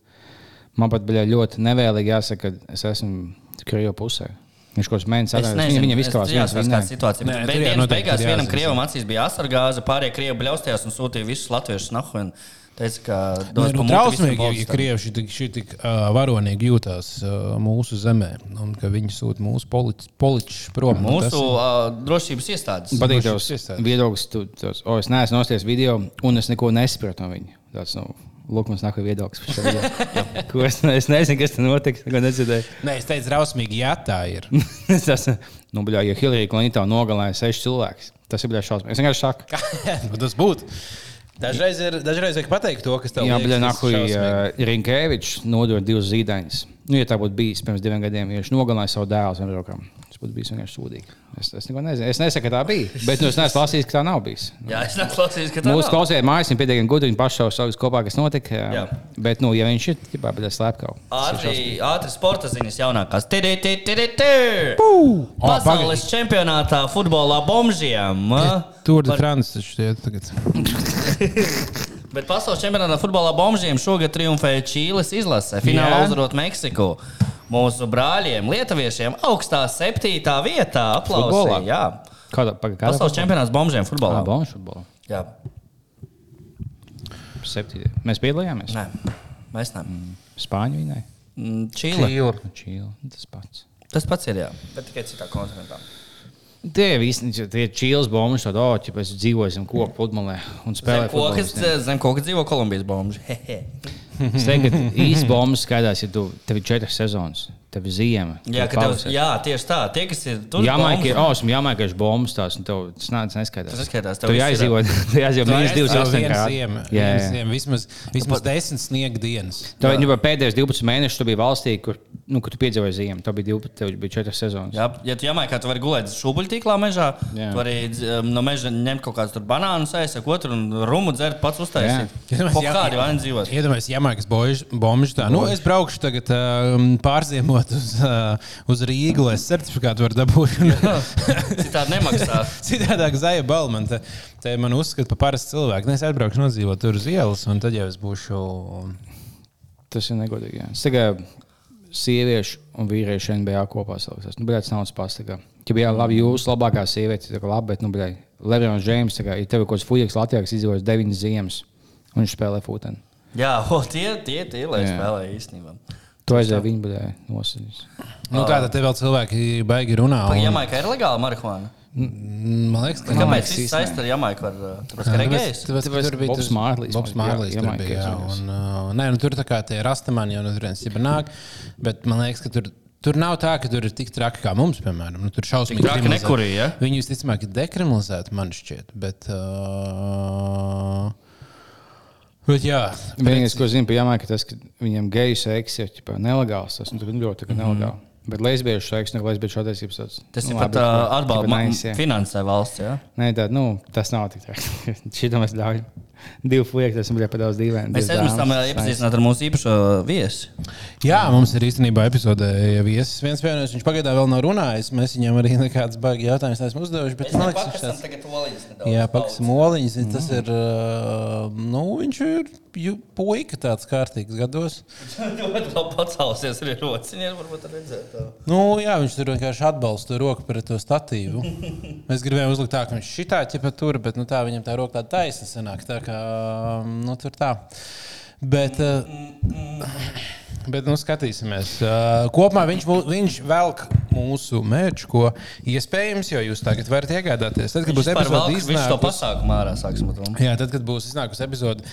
Speaker 3: man pat bija ļoti nevēlīgi jāsaka, ka es esmu Krievu pusē. Viņš kaut kāds mēnesis
Speaker 1: nezinu,
Speaker 3: Viņam izkāpās
Speaker 1: dzirdēju,
Speaker 3: viens
Speaker 1: kāda
Speaker 3: vinnēja.
Speaker 1: situācija.
Speaker 2: Nē,
Speaker 1: Bet
Speaker 2: tur jā,
Speaker 1: beigās
Speaker 2: ir
Speaker 1: vienam krievam acīs bija asargāze, pārējie krievi bļaustījās un sūtīja visus latviešus nahu. Teica, ka dos
Speaker 2: Nē, nu, Trausmīgi, ja krievi tik, tik uh, varonīgi jūtās uh, mūsu zemē un ka viņi sūta mūsu politiķus prom. Nu, tas
Speaker 1: Mūsu
Speaker 2: ir-
Speaker 1: uh, drošības iestādes.
Speaker 3: Patīk tavs viedoklis. Tu, tos, o, es neesmu nosties video, un es neko nesapratu no viņa. Tāds, nu, Lūk, mums nāk viedoklis par šo video. Es, ne- es nezinu, kas tur notiks.
Speaker 2: Nē, es teicu, drausmīgi, jā, tā ir.
Speaker 3: tas, nu, bļā, ja Hillary Clinton nogalināja sešus cilvēkus, tas ir bijis šausmīgi. Es vienkārši saku,
Speaker 2: Nu, tas būtu. Dažreiz, ir, dažreiz vajag pateikt to, kas tev
Speaker 3: Jā, bet
Speaker 2: tas
Speaker 3: Nahuj,
Speaker 2: šausmīgi.
Speaker 3: Rinkēvičs nodod divus zīdaiņus. Nu, ja tā būtu bijis pirms diviem gadiem, ja viņš nogalināja savu dēlu zem rokām, tas būtu bijis vienkārši sūdīgi. Es, es neko nezinu. Es nesaku, ka tā bija, bet nu, es neesmu lasījis, ka tā nav bijis.
Speaker 1: Jā, es neklausījos, ka tā
Speaker 3: Mūsu
Speaker 1: nav.
Speaker 3: klausītāji mājas ir pietiekami gudri, viņi jau savus kopā, kas notika. Jā.
Speaker 1: Jā.
Speaker 3: Bet, nu, ja viņš ir tipā, bet es slēpkau.
Speaker 1: Ātri, ātri sporta ziņas jaunākās. Pasaules čempionātā futbolā bombžiem.
Speaker 2: Tur ir France taču tagad.
Speaker 1: Bet pasaules čempionātā futbolā bombžiem šogad triumfēja Čīles izlase. Finālā
Speaker 2: Jā.
Speaker 1: uzvarot Meksiku. Mūsu brāļiem, lietuviešiem, augstā septītā vietā aplausīja. Jā,
Speaker 3: Kāda ir
Speaker 1: pasaules čempionāts bombžiem futbolā.
Speaker 3: Bonus futbolā.
Speaker 1: Jā,
Speaker 3: Septītie. Mēs piedalījāmies.
Speaker 1: nē, mēs neesam.
Speaker 3: Spāņu viņai.
Speaker 1: Čīle.
Speaker 3: Čīla. Tas pats.
Speaker 1: Tas pats ir, jā, bet tikai citā kontinentā.
Speaker 3: Tie visi tie čīles bombi, tad, oh, ja mēs dzīvojam koku pludmalē un spēlējam
Speaker 1: koka, zem koka dzīvo Kolumbijas. Hehe.
Speaker 3: Es teiktu, ka īsti bombas skaidrs, ja tu tev ir četras sezonas, tev ir ziema.
Speaker 1: Jā,
Speaker 3: tev
Speaker 1: jā, tieši tā. Tie, kas ir tur,
Speaker 3: Jāmaina,
Speaker 1: bombži-
Speaker 3: ka oh, esmu jāmaina, ka ir bombas tās, un tev tas nāc neskaidrs.
Speaker 1: Tas neskaidrs, tev ir-
Speaker 3: jāizdzīvo, tev jāizdzīvo
Speaker 1: aiz-
Speaker 3: 28
Speaker 2: viena
Speaker 3: grādi.
Speaker 2: ziema,
Speaker 3: Jā, jā.
Speaker 2: ziema, vismaz, vismaz desmit sniega dienas.
Speaker 3: Tev jau pēdējos 12 mēnešus tu biji valstī, kur, nu, kur tu piedzīvoji ziemu. Tev bija 12, tev bija 4 sezonas.
Speaker 1: Jā, ja tu jāmaina, ka tu vari gulēt šūpuļtīklā mežā,
Speaker 3: Jā.
Speaker 1: tu vari um, no meža ņemt kaut kādus banānus, ēst, ko tur un rumu dzert, pats uztaisīt. Kādi vaini dzīvot.
Speaker 2: Iedomājieties, Jamaikas bombžu tā. Nu, es braukšu tagad um, pārziemot uz, uh, uz Rīgu, lai es certifikātu varu dabūt.
Speaker 1: Citādi nemaksā.
Speaker 2: Citādāk zaļa balva man te, te man uzskata par parastu cilvēku. Nu, Es atbraukšu nodzīvot tur uz ielas, un tad jau es būšu.
Speaker 3: Tas ir negodīgi. Jā. Es tikai sieviešu un vīriešu NBA kopā saliktos. Nu, tas nav pastāvīgi. Ja bija labi, jūs labākā sieviete, tad labi, bet, nu, bet Lebrons Džeims, ja tev ir kaut kāds fujaks Latvijā, kas izdzīvojis deviņas ziemas, un viņš spēlē futbolu.
Speaker 1: Jā, o, tie, tie, tie, lai
Speaker 3: Jā.
Speaker 1: spēlē īstenībā.
Speaker 3: Tu aizēji viņu, bet nosacīs.
Speaker 2: Nu, tā tad te vēl cilvēki baigi runā. Un-
Speaker 1: Jamaika ir legāla marihuāna?
Speaker 2: Man liekas, ka
Speaker 1: viss
Speaker 3: īstenībā.
Speaker 1: saistīts ar Jamaiku? Tāpēc, ka regējis?
Speaker 2: tāpēc,
Speaker 3: Tāpēc
Speaker 2: tur bija
Speaker 3: Bobs
Speaker 2: tas-
Speaker 3: Mārlīs,
Speaker 2: Bobs Mārlīs
Speaker 3: jā,
Speaker 2: tur bija. Jā, un, uh, nē, nu, tur tā kā tie rastamani jau no turienes jau nāk, bet man liekas, ka tur. Tur nav tā, ka tur ir tik traki kā mums, piemēram. Nu, tur šausmīgi
Speaker 1: traki nekurī, ja?
Speaker 2: Viņi visticamāk ir dekriminalizēti, man šķiet. Bet, uh, bet jā,
Speaker 3: Vienīgais, ko zinu par Jamaiku, tas, ka viņam geju seks ir nelegāls. Tas nu, tur ļoti tā kā nelegāli. Bet lesbiešu seks, ne lesbiešu attiecības. tāds,
Speaker 1: Tas
Speaker 3: nu,
Speaker 1: ir
Speaker 3: labi,
Speaker 1: pat uh, atbalsts, finansē valsts. Ja?
Speaker 3: Nē, tā, nu, tas nav tik traki. Šito mēs ļaujam. Tas bija par daudz dīvaini.
Speaker 1: Mēs
Speaker 3: divas
Speaker 1: aizmirsām
Speaker 3: dāmas.
Speaker 1: iepazīstināt ar mūsu īpašo viesi.
Speaker 2: Jā, mums ir īstenībā epizode jau viesis viens pievienojas. Viņš pagaidām vēl nav runājis. Mēs viņam arī nekādas baigi jautājumus neesam uzdevuši. Bet, man liekas, viņš tāds-
Speaker 1: tagad oliņas nedaudz.
Speaker 2: Jā, pakāpsim oliņas. Tas ir. Uh, nu, viņš ir ju- puika tāds kārtīgs gados.
Speaker 1: Ļoti labi pacēlusies arī rociņiem, varbūt redzēt.
Speaker 2: Nu, jā, viņš tur vienkārši atbalsta roku pret to statīvu. Mēs gribējām uzlikt tā, ka viņš šitā ķepa tur, bet nu, tā viņam tā roka tāda taisna sanāk. Tā kā nu, tur tā. Bet, uh, bet nu, skatīsimies. Uh, kopumā viņš, viņš velk mūsu mērķu, ko iespējams, jo jūs tagad varat iegādāties. Tad, kad būs epizode
Speaker 1: velk- Viņš to pasākumu ārā sāksim ar to.
Speaker 2: Jā, tad, kad būs iznākusi epizode,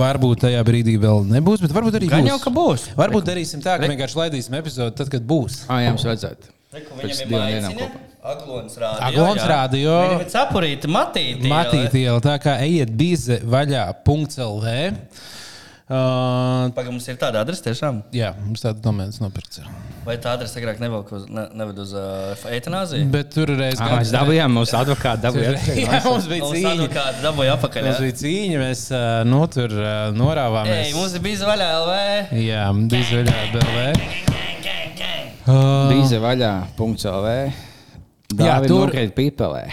Speaker 2: varbūt tajā brīdī vēl nebūs, bet varbūt arī
Speaker 1: Gan
Speaker 2: būs.
Speaker 1: jau, ka būs.
Speaker 2: Varbūt darīsim tā, ka vienkārši laidīsim epizodi tad, kad būs.
Speaker 3: Ah, jā, mums vajadzētu.
Speaker 1: Viņam ir maiciņa,
Speaker 3: kopā.
Speaker 1: Aglons jā.
Speaker 2: rādio.
Speaker 1: Viņam ir cepurīti, matīti.
Speaker 2: Matīti iela, tā kā ejiet bize vaļā.lv. Uh,
Speaker 1: Pagaidām, mums ir tāda adrese tiešām.
Speaker 2: jā, mums tāda domēns nopirkts. ir.
Speaker 1: Vai tā adrese agrāk nevelk uz, ne, neved uz uh, eitanāziju?
Speaker 2: Bet tur reiz
Speaker 3: Ah, mēs dabūjām, mūsu advokāti dabūja.
Speaker 2: Jā, mums bija
Speaker 1: Mums
Speaker 2: cīņa.
Speaker 1: advokāti dabūja apakaļ.
Speaker 2: Mums bija cīņa, mēs uh, nu, tur uh, norāvāmies.
Speaker 1: Ej, mums ir bijis vaļā LV.
Speaker 2: Jā, bija vaļā BLV. Uh,
Speaker 3: Bīze vaļā, punkts LV.
Speaker 2: Jā, tur-
Speaker 3: ir pīpelē.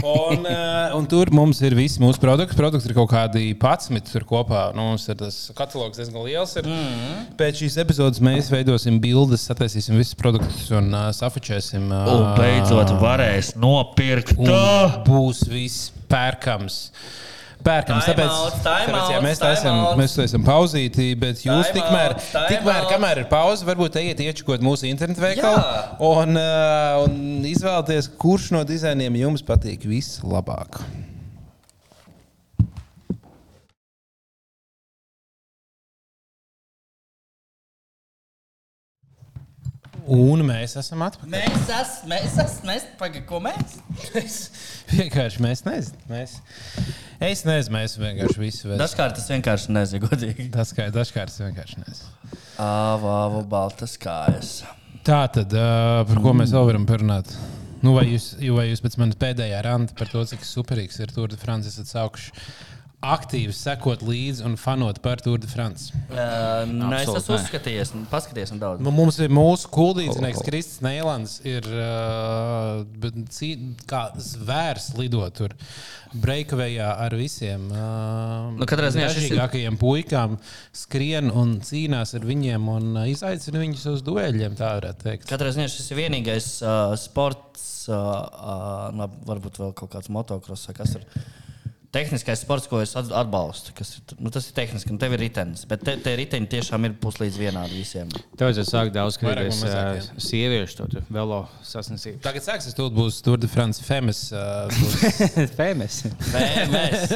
Speaker 2: Un, uh, un tur mums ir visi mūsu produkti. Produkti ir kaut kādi 11 tur kopā. Nu, mums ir tas katalogs diezgan liels. Ir. Mm -hmm. Pēc šīs epizodes mēs veidosim bildes, sataisīsim visus produktus un uh, safučēsim. Uh,
Speaker 1: Un beidzot varēs nopirkt.
Speaker 2: būs viss pērkams. Pērkams, tāpēc,
Speaker 1: out,
Speaker 2: tāpēc jā, mēs
Speaker 1: out.
Speaker 2: mēs taisām pauzīti, bet jūs
Speaker 1: Time
Speaker 2: tikmēr,
Speaker 1: out,
Speaker 2: tikmēr,
Speaker 1: out.
Speaker 2: kamēr ir pauze, varbūt ejiet iečukot mūsu internetu veikalu un, uh, un izvēlēties, kurš no dizainiem jums patīk vislabāk. Un mēs esam atpakaļ.
Speaker 1: Mēs esam, mēs esam, mēs pagaidām, ko mēs?
Speaker 2: Mēs vienkārši mēs nezinām. Mēs... Es nezinu, mēs vienkārši visu vēl.
Speaker 1: Dažkārt tas vienkārši nezinu, godīgi.
Speaker 2: Kā dažkārt es vienkārši nezinu.
Speaker 1: Āvāvu baltas kājas.
Speaker 2: Tā tad, uh, par ko mēs vēl varam parunāt? Nu, vai, jūs, vai jūs pēc manas pēdējā randa par to, cik superīgs ir Tour de France, esat saukuši aktīvi sekot līdzi un fanot par Tour de France?
Speaker 1: Uh, nē, es esmu uzskatījies, paskaties, un daudz.
Speaker 2: Nu, Mums ir mūsu kuldīdznieks Kristis Neilands, ir uh, bet cī- kā zvērs lidot tur. Breakavējā ar visiem uh,
Speaker 1: Nu, šis ir-
Speaker 2: puikām skrien un cīnās ar viņiem un uh, izaicina viņus uz dueļiem, tā varētu teikt.
Speaker 1: Katrā ziņā šis ir vienīgais uh, sports, uh, uh, nu, varbūt vēl kaut kāds motocross, kas ir. Tehniskais sports, ko es at- atbalstu, kas ir, nu, tas ir tehniski, un tev ir ritenis. Bet te, te riteņi tiešām ir puslīdz vienādi visiem.
Speaker 3: Tev vajadzētu sākt daudz skatīties uh, sieviešu to tur velo sasniegšanu.
Speaker 2: Tagad sāksies, tur būs Tour de France Femes. Uh, būs.
Speaker 1: Nē, mēs.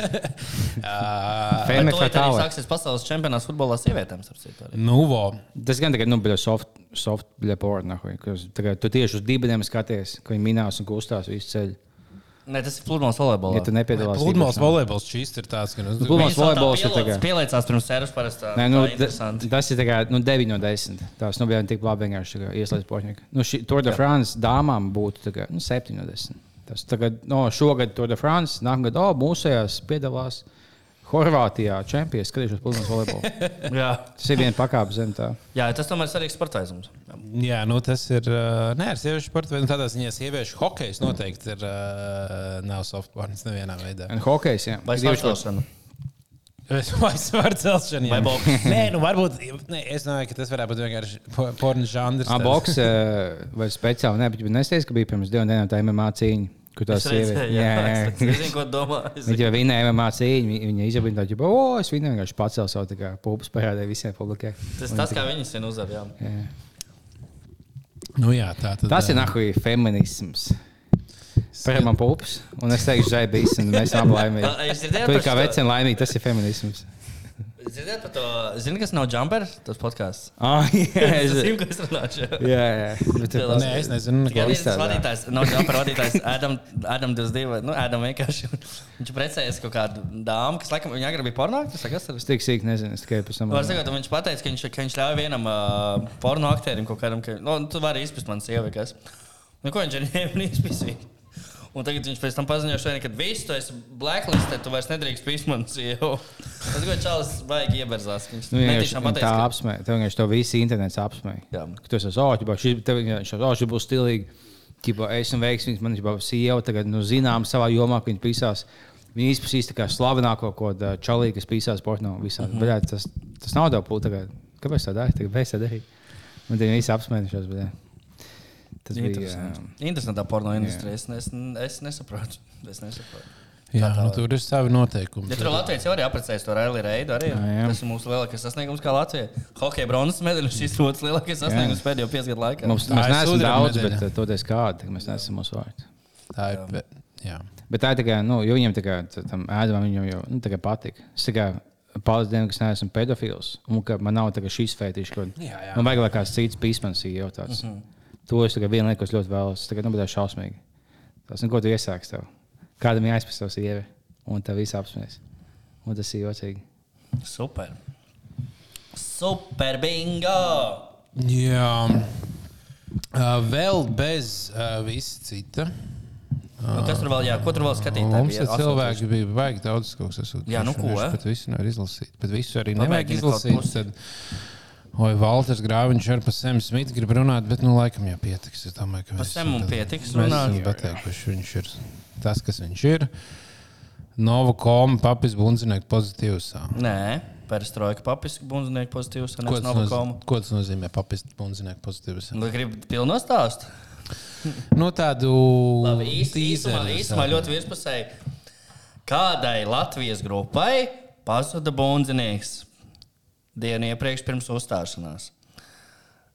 Speaker 2: uh,
Speaker 1: to
Speaker 3: vai
Speaker 1: arī sāksies pasaules čempionāts futbolā sievietēm.
Speaker 2: Nuvo.
Speaker 3: Tas gan tagad, nu, bija soft, soft porno. Tu tieši uz dibeniem skaties, ka viņi minās un kustās visu ceļu.
Speaker 1: Nē, tas ir pludmales volejbolā.
Speaker 3: Ja tu nepiedalās
Speaker 2: Pludmales volejbols šīs ir tāds, ka nu,
Speaker 3: Pludmales
Speaker 1: vēl tā
Speaker 3: volejbols ir tagad.
Speaker 1: Pieliecās pirms sērijas parasti.
Speaker 3: Nē, nu, tas ir kā, nu, 9 no 10. Tās nu, bija tik labi vienkārši ieslēgt pošņieki. Nu, šī Tour de France dāmām būtu kā, nu, 7 no 10. Tas tagad, no, šogad Tour de France, nākamgad, oh, mūsējās piedalās Horvātijā čempions, skatīšos pludmales volejbolu.
Speaker 1: Jā.
Speaker 3: Tas ir viena pakāpe zem tā.
Speaker 1: Jā, tas tomēr ir svarīgs sportaizums.
Speaker 2: Jā, nu tas ir. Uh, nē, ar sieviešu sporta veidu tādā ziņā sieviešu hokejs noteikti ir. Uh, nav softporns nevienā veidā.
Speaker 3: Un hokejs, jā.
Speaker 1: Vai
Speaker 3: Divi
Speaker 1: svarcelšana?
Speaker 2: Vai svaru celšana? jā.
Speaker 1: Vai boks?
Speaker 2: Nē, nu varbūt. Nē, es domāju, ka tas varētu būt vienkārši po- porno žanrs.
Speaker 3: Ah, boks eh, vai speciāli? Nē, bet nesties, ka bija pirms divām dienām tā MMA cīņa. Kur tā sieviete?
Speaker 1: redzēju, jā, es nezinu, ko domā.
Speaker 3: Viņa jau vinēja MMA cīņu. vi- Viņa izjūta tādu, ka, oh, es viņu vienkārši pacēlu savu kā pulpus parādīju visiem publikai.
Speaker 1: Tas tas, kā viņas vien uzvar. jā.
Speaker 2: Nu, jā, tā tad.
Speaker 3: Tas ir
Speaker 2: ā,
Speaker 3: nahuj feminisms. Pēc man pulpus, un es teikšu, žēbīs, un mēs abi laimīgi.
Speaker 1: Ā, Es dzirdēju,
Speaker 3: Tu
Speaker 1: par
Speaker 3: kā veceni laimīgi, tas ir feminisms.
Speaker 1: Zināt par to, zini, kas nav jumper, tas podkāsts?
Speaker 3: Ah, jā,
Speaker 1: Es zinu, ko es runāšu.
Speaker 3: Jā, jā. Bet,
Speaker 1: Lielās-
Speaker 2: Nē, es nezinu, ko
Speaker 1: viņš ir
Speaker 3: izstrādā.
Speaker 1: vadītājs, nav jumper vadītājs, Adam, Adam 22, nu, Adam vienkārši. Viņš precējies kaut kādu dāmu, kas, laikam, viņa agrāk bija pornogrāfis, kas tas
Speaker 3: es tik sīk nezinu, es tikai pēc tam.
Speaker 1: Var sakot, viņš pateica, ka viņš, ka viņš ļauj vienam uh, porno aktierim kaut kādam, ka, nu, tu vari izpist man sievu, kas. Nu, ko viņš ir ņēmis izpist? Un tagad viņš pēc tam paziņoja, šodien, ka visu tu esi blacklistē, tu vairs nedrīkst pist man sievu. Tas, ko Čāls vajag ieberzās, viņš
Speaker 3: Nu, vienkārši
Speaker 1: netīšām
Speaker 3: tā
Speaker 1: pateica, ka...
Speaker 3: apsmēja. Tev vienkārši to visi internets apsmēja.
Speaker 1: Jā.
Speaker 3: Tu esi āķis, šī tev vienkārši šī būs stilīgi. Ķipa, esmu veiksmīgs, man ir sieva, tagad nu, zinām savā jomā, ka viņa pisās. Viņa izpētīs tā kā slavenāko kaut ko čalīgu, kas pisās porno visā. Mm -hmm. tas, tas nav daudz pūta. Kāpēc tā dara? Tagad mēs tā darījām. Man tie visi apsmējušies. Bet, jā. Tas bija.
Speaker 1: Interesanti. Interesantā porno industrija. Es, es, es nesaprotu. Es nesaprotu.
Speaker 2: Jā, nu, tur ir savi noteikumi.
Speaker 1: Ja tur Latvijas jau arī apprecējis to Raili Reidu, arī
Speaker 3: Jā, jā.
Speaker 1: tas ir mūsu lielākais sasniegums kā Latvija. Hokeja bronzas medaļa šis ir otrs lielākais sasniegums pēdējo piecu gadu laikā.
Speaker 3: Mums,
Speaker 2: Tā
Speaker 3: mēs
Speaker 2: ir
Speaker 3: neesam daudz,
Speaker 2: medaļa.
Speaker 3: bet uh, toties kādi, mēs neesam mūsu vārdi.
Speaker 2: Tā ir. bet- Jā.
Speaker 3: Bet tā ir tikai, nu, jo viņam tikai tam ēdamam viņam jau nu, tikai patika. Es tikai paldies Dievam, ka es neesmu pedofils. Un ka man nav tikai šīs fetišas,
Speaker 2: Jā, jā.
Speaker 3: man vajag, lai kāds cits pīsmans jau tāds. Mm -hmm. To es tikai vienu lietu, ko es ļoti vēlos. Tagad nu, būtu šausmīgi. Tas, nu, ko tu iesāksi tev? Kādam jāizpēs savs sievi, un tev viss apsmies. Un tas ir jocīgi.
Speaker 1: Super. Super bingo!
Speaker 2: Jā. Uh, vēl bez uh, visa cita.
Speaker 1: Nu, kas tur vēl, jā, ko tur vēl skatīties?
Speaker 2: Mums ir cilvēki, bija baigi daudz kaut kas.
Speaker 1: Jā, nu ko, eh?
Speaker 2: Bet visu nevar izlasīt. Bet visu arī nevajag izlasīt. Tad, oi, Valters Grāviņš ar pa Semu Smitu grib runāt, bet, nu, laikam jau pietiks. Es domāju, ka
Speaker 1: Pa
Speaker 2: mēs
Speaker 1: Semu
Speaker 2: tad-
Speaker 1: pietiks runāt?
Speaker 2: esam pateikuši, viņš ir tas, kas viņš ir. Nova koma, papis bundzinieku pozitīvs.
Speaker 1: Nē, perestroika papis, bunzinieki pozitīvs,
Speaker 2: Ko
Speaker 1: es
Speaker 2: tas,
Speaker 1: nav
Speaker 2: noz...
Speaker 1: komu.
Speaker 2: ko tas nozīmē? Papis bundzinieku pozitīvs.
Speaker 1: Nu, gribu pilno stāstu.
Speaker 2: Nu, tādu
Speaker 1: Labi, īsti, īsumā, īsumā ļoti virspusēji. Kādai Latvijas grupai pazuda bunzinieks dienu iepriekš pirms uzstāšanās?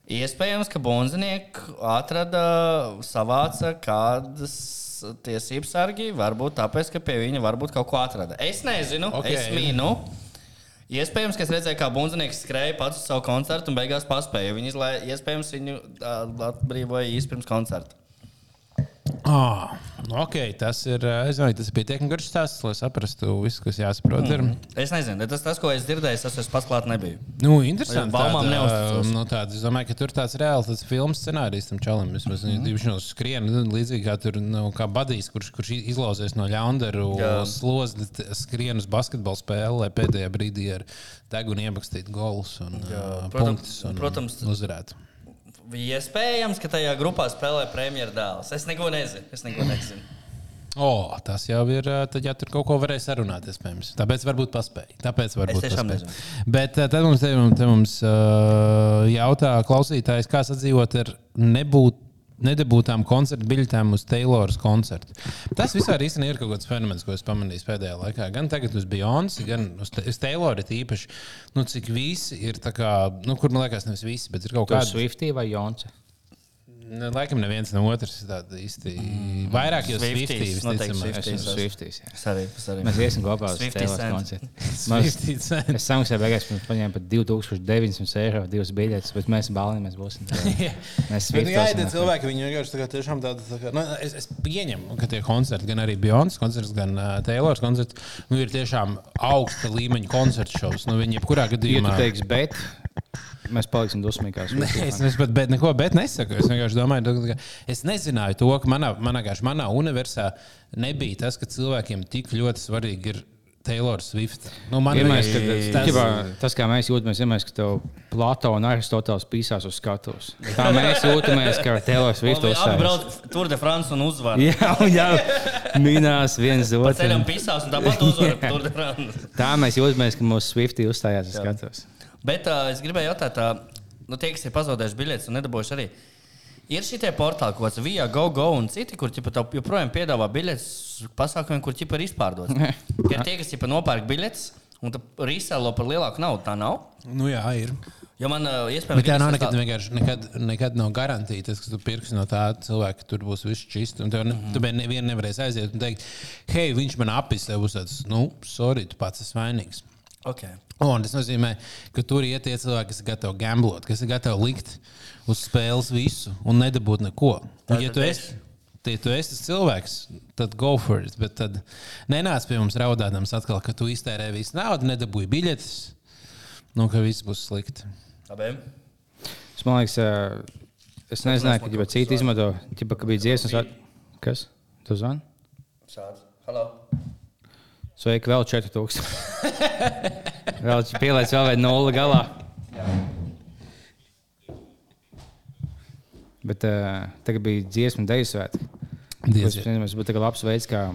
Speaker 1: Iespējams, ka bunzinieki atrada, savāca kādas tiesības sargi, varbūt tāpēc, ka pie viņa varbūt kaut ko atrada. Es nezinu,
Speaker 2: Ok.
Speaker 1: okay. es mīnu. Iespējams, ka es redzēju, kā bunzinieks skrēja pats uz savu koncertu un beigās paspēja. Viņi izlaiž, iespējams, viņu atbrīvoja īsi pirms koncerta.
Speaker 2: Ah, nu, ok, tas ir. Es domāju, tas ir pietiekami garš stāsts, lai saprastu visu, kas jāsaprot. Mm.
Speaker 1: Es nezinu, tas, tas, ko es dzirdēju, tas es pats klāt nebiju.
Speaker 2: Nu, interesanti.
Speaker 1: Baumām
Speaker 2: tāda,
Speaker 1: neuzticos.
Speaker 2: Nu, tāda, es domāju, ka tur tāds reāls tas filmas scenārijs tam čalam. Vismaz
Speaker 1: Mhm.
Speaker 2: mm. viņš no skrien nu, līdzīgi kā tur nu, kā badīs, kurš, kurš izlauzies no ļaundaru
Speaker 1: Jā.
Speaker 2: slozes, skrien uz basketbalu spēli, lai pēdējā brīdī ar degunu iebakstītu golus un uh,
Speaker 1: Protams-
Speaker 2: punktus un
Speaker 1: protams.
Speaker 2: uzvarētu.
Speaker 1: Iespējams, ka tajā grupā spēlē premjeras dēls. Es neko nezinu. Es neko nezinu.
Speaker 2: O, tas jau ir. ā, Tad, ja tur kaut ko varēja sarunāt, iespējams. Tāpēc varbūt paspēja. Tāpēc varbūt
Speaker 1: tiešām
Speaker 2: paspēja.
Speaker 1: nezinu.
Speaker 2: Bet ā, tad mums, te, te mums uh, jautā klausītājs, kā sadzīvot ar nebūt. Nedabūtām koncertu biļetēm uz Tayloras koncertu. Tas vispār īstenībā ir kaut kāds fenomens, ko es pamanīju pēdējā laikā. Gan tagad uz Beyoncé, gan uz, uz Taylora īpaši. Nu, cik visi ir kā, nu, kur man liekas, nevis visi, bet ir kaut
Speaker 3: kāda. Swiftī vai Jonce?
Speaker 2: Ne, Laikam neviens no otras ir tāda īsti. Vairāk jau
Speaker 3: Swiftīs.
Speaker 1: arī.
Speaker 3: Mēs iesim kopā uz
Speaker 1: cent.
Speaker 3: koncertu. Mēs-
Speaker 2: Swifties.
Speaker 3: Es samaksāju, beigās mums paņēma par 2900 eiro divas biļetes, bet mēs balni mēs būsim. Mēs
Speaker 2: Bet, nu, jā, tie cilvēki, viņi vienkārši tā kā tiešām tādi. Tā kā, nu, es, es pieņemu, ka tie koncerti, gan arī Beyoncé koncerts, gan uh, Taylors koncerts, nu, ir tiešām augsta līmeņa koncertu šovs. Nu, viņi jebkurā
Speaker 3: Ja
Speaker 2: gadījumā.
Speaker 3: tu teiksi, bet mēs paliksim dusmīgās.
Speaker 2: Nē, es es pat bet, neko bet nesaku. Es vienkārši domāju, ka es nezināju to, ka manā, manā, manā universā nebija tas, ka cilvēkiem tik ļoti svarīgi ir Taylor Swift. Nu, man liekas,
Speaker 3: kad,
Speaker 2: ka
Speaker 3: tas,
Speaker 2: tas-
Speaker 3: ģibā, tas, kā mēs jūtamies, ir, ka tev Plato un Aristotelis pīsās uz skatuves. Tā mēs jūtamies, ka Taylor Swift
Speaker 1: Abi
Speaker 3: uzstājas.
Speaker 1: brauc Tour de France un uzvar.
Speaker 3: Jā, jā, minās viens
Speaker 1: Pa ceļam
Speaker 3: otru.
Speaker 1: pisās un tāpat uzvar Tour de France.
Speaker 3: Tā mēs jūtamies, ka mūsu Swiftī uzstājās uz skatuves.
Speaker 1: Bet uh, es gribēju jautāt, uh, nu, tie, kas ir pazaudējuši biļetes un nedabūjuši arī. Ir šie portāli, ko sauc Via, Go, Go un citi, kur ķipa, joprojām piedāvā biļetes pasākumiem, kur ķipa ir izpārdotas. Ir tie, kas ķipa, nopērk biļetes un risēlo par lielāku naudu. Tā nav.
Speaker 2: Nu, jā, ir.
Speaker 1: Jo man uh, iespējams,
Speaker 2: Bet tā nav nekad,
Speaker 1: tā-
Speaker 2: vienkārši, nekad, nekad nav garantīva. Tas, ka tu pirksi no tā cilvēka, ka tur būs viss čists. Un tev ne, tu biji nevienu nevarēsi aiziet un teikt, hei, viņš man apis, tev būs tāds, nu, sorry, tu pats esi vainīgs.
Speaker 1: Okay.
Speaker 2: Un tas nozīmē, ka tur iet tie cilvēki, kas ir gatavi gamblot, kas ir gatavi likt uz spēles visu un nedabūt neko. Un, ja tu
Speaker 1: es-
Speaker 2: esi, tie, tu esi tas cilvēks, tad go for it. Bet tad nenāc pie mums raudādams atkal, ka tu iztērē visu naudu, nedabūji biļetes, nu, ka viss būs slikti.
Speaker 1: Labi.
Speaker 3: Es man liekas, ā, es nezināju, ka jau citi izmanto, ka bija dziesmas. Kas? Tu zvani?
Speaker 1: Šāds. Halo.
Speaker 3: Sveiki, vēl 4000. vēl pielaic vēl vienu nulli galā. Bet uh, tagad bija dziesmu dēļu svētki. Tas būtu tāds labs veids, kā,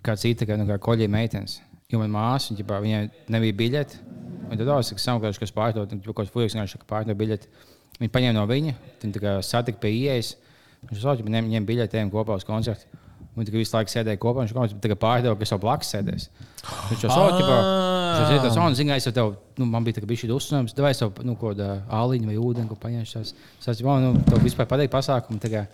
Speaker 3: kā cita, kā, nu, kā koļie meitenes. Jo man māsa, ģipā, viņai nebija biļete. Un tad es saprotu, kas pārdod, un kaut fujiks vienkārši ka pārdod biļeti. Viņi paņēma no viņa, kā satika pie ieejas. Viņš sauc, ka biļeti, ejam kopā uz koncertu. Viņi tikai visu laiku sēdēja kopā, viņš kaut kā pārdeva, kas jau blakus sēdēs. Viņš jau sauc, ka viņš un zina, es jau tev, nu, man bija tā, ka bija šī uzsvērums, es jau, nu, ko tādu āliņu vai ūdeni, ko paņemšu. Tas, tas, nu, tev vispār patīk pasākumu. tā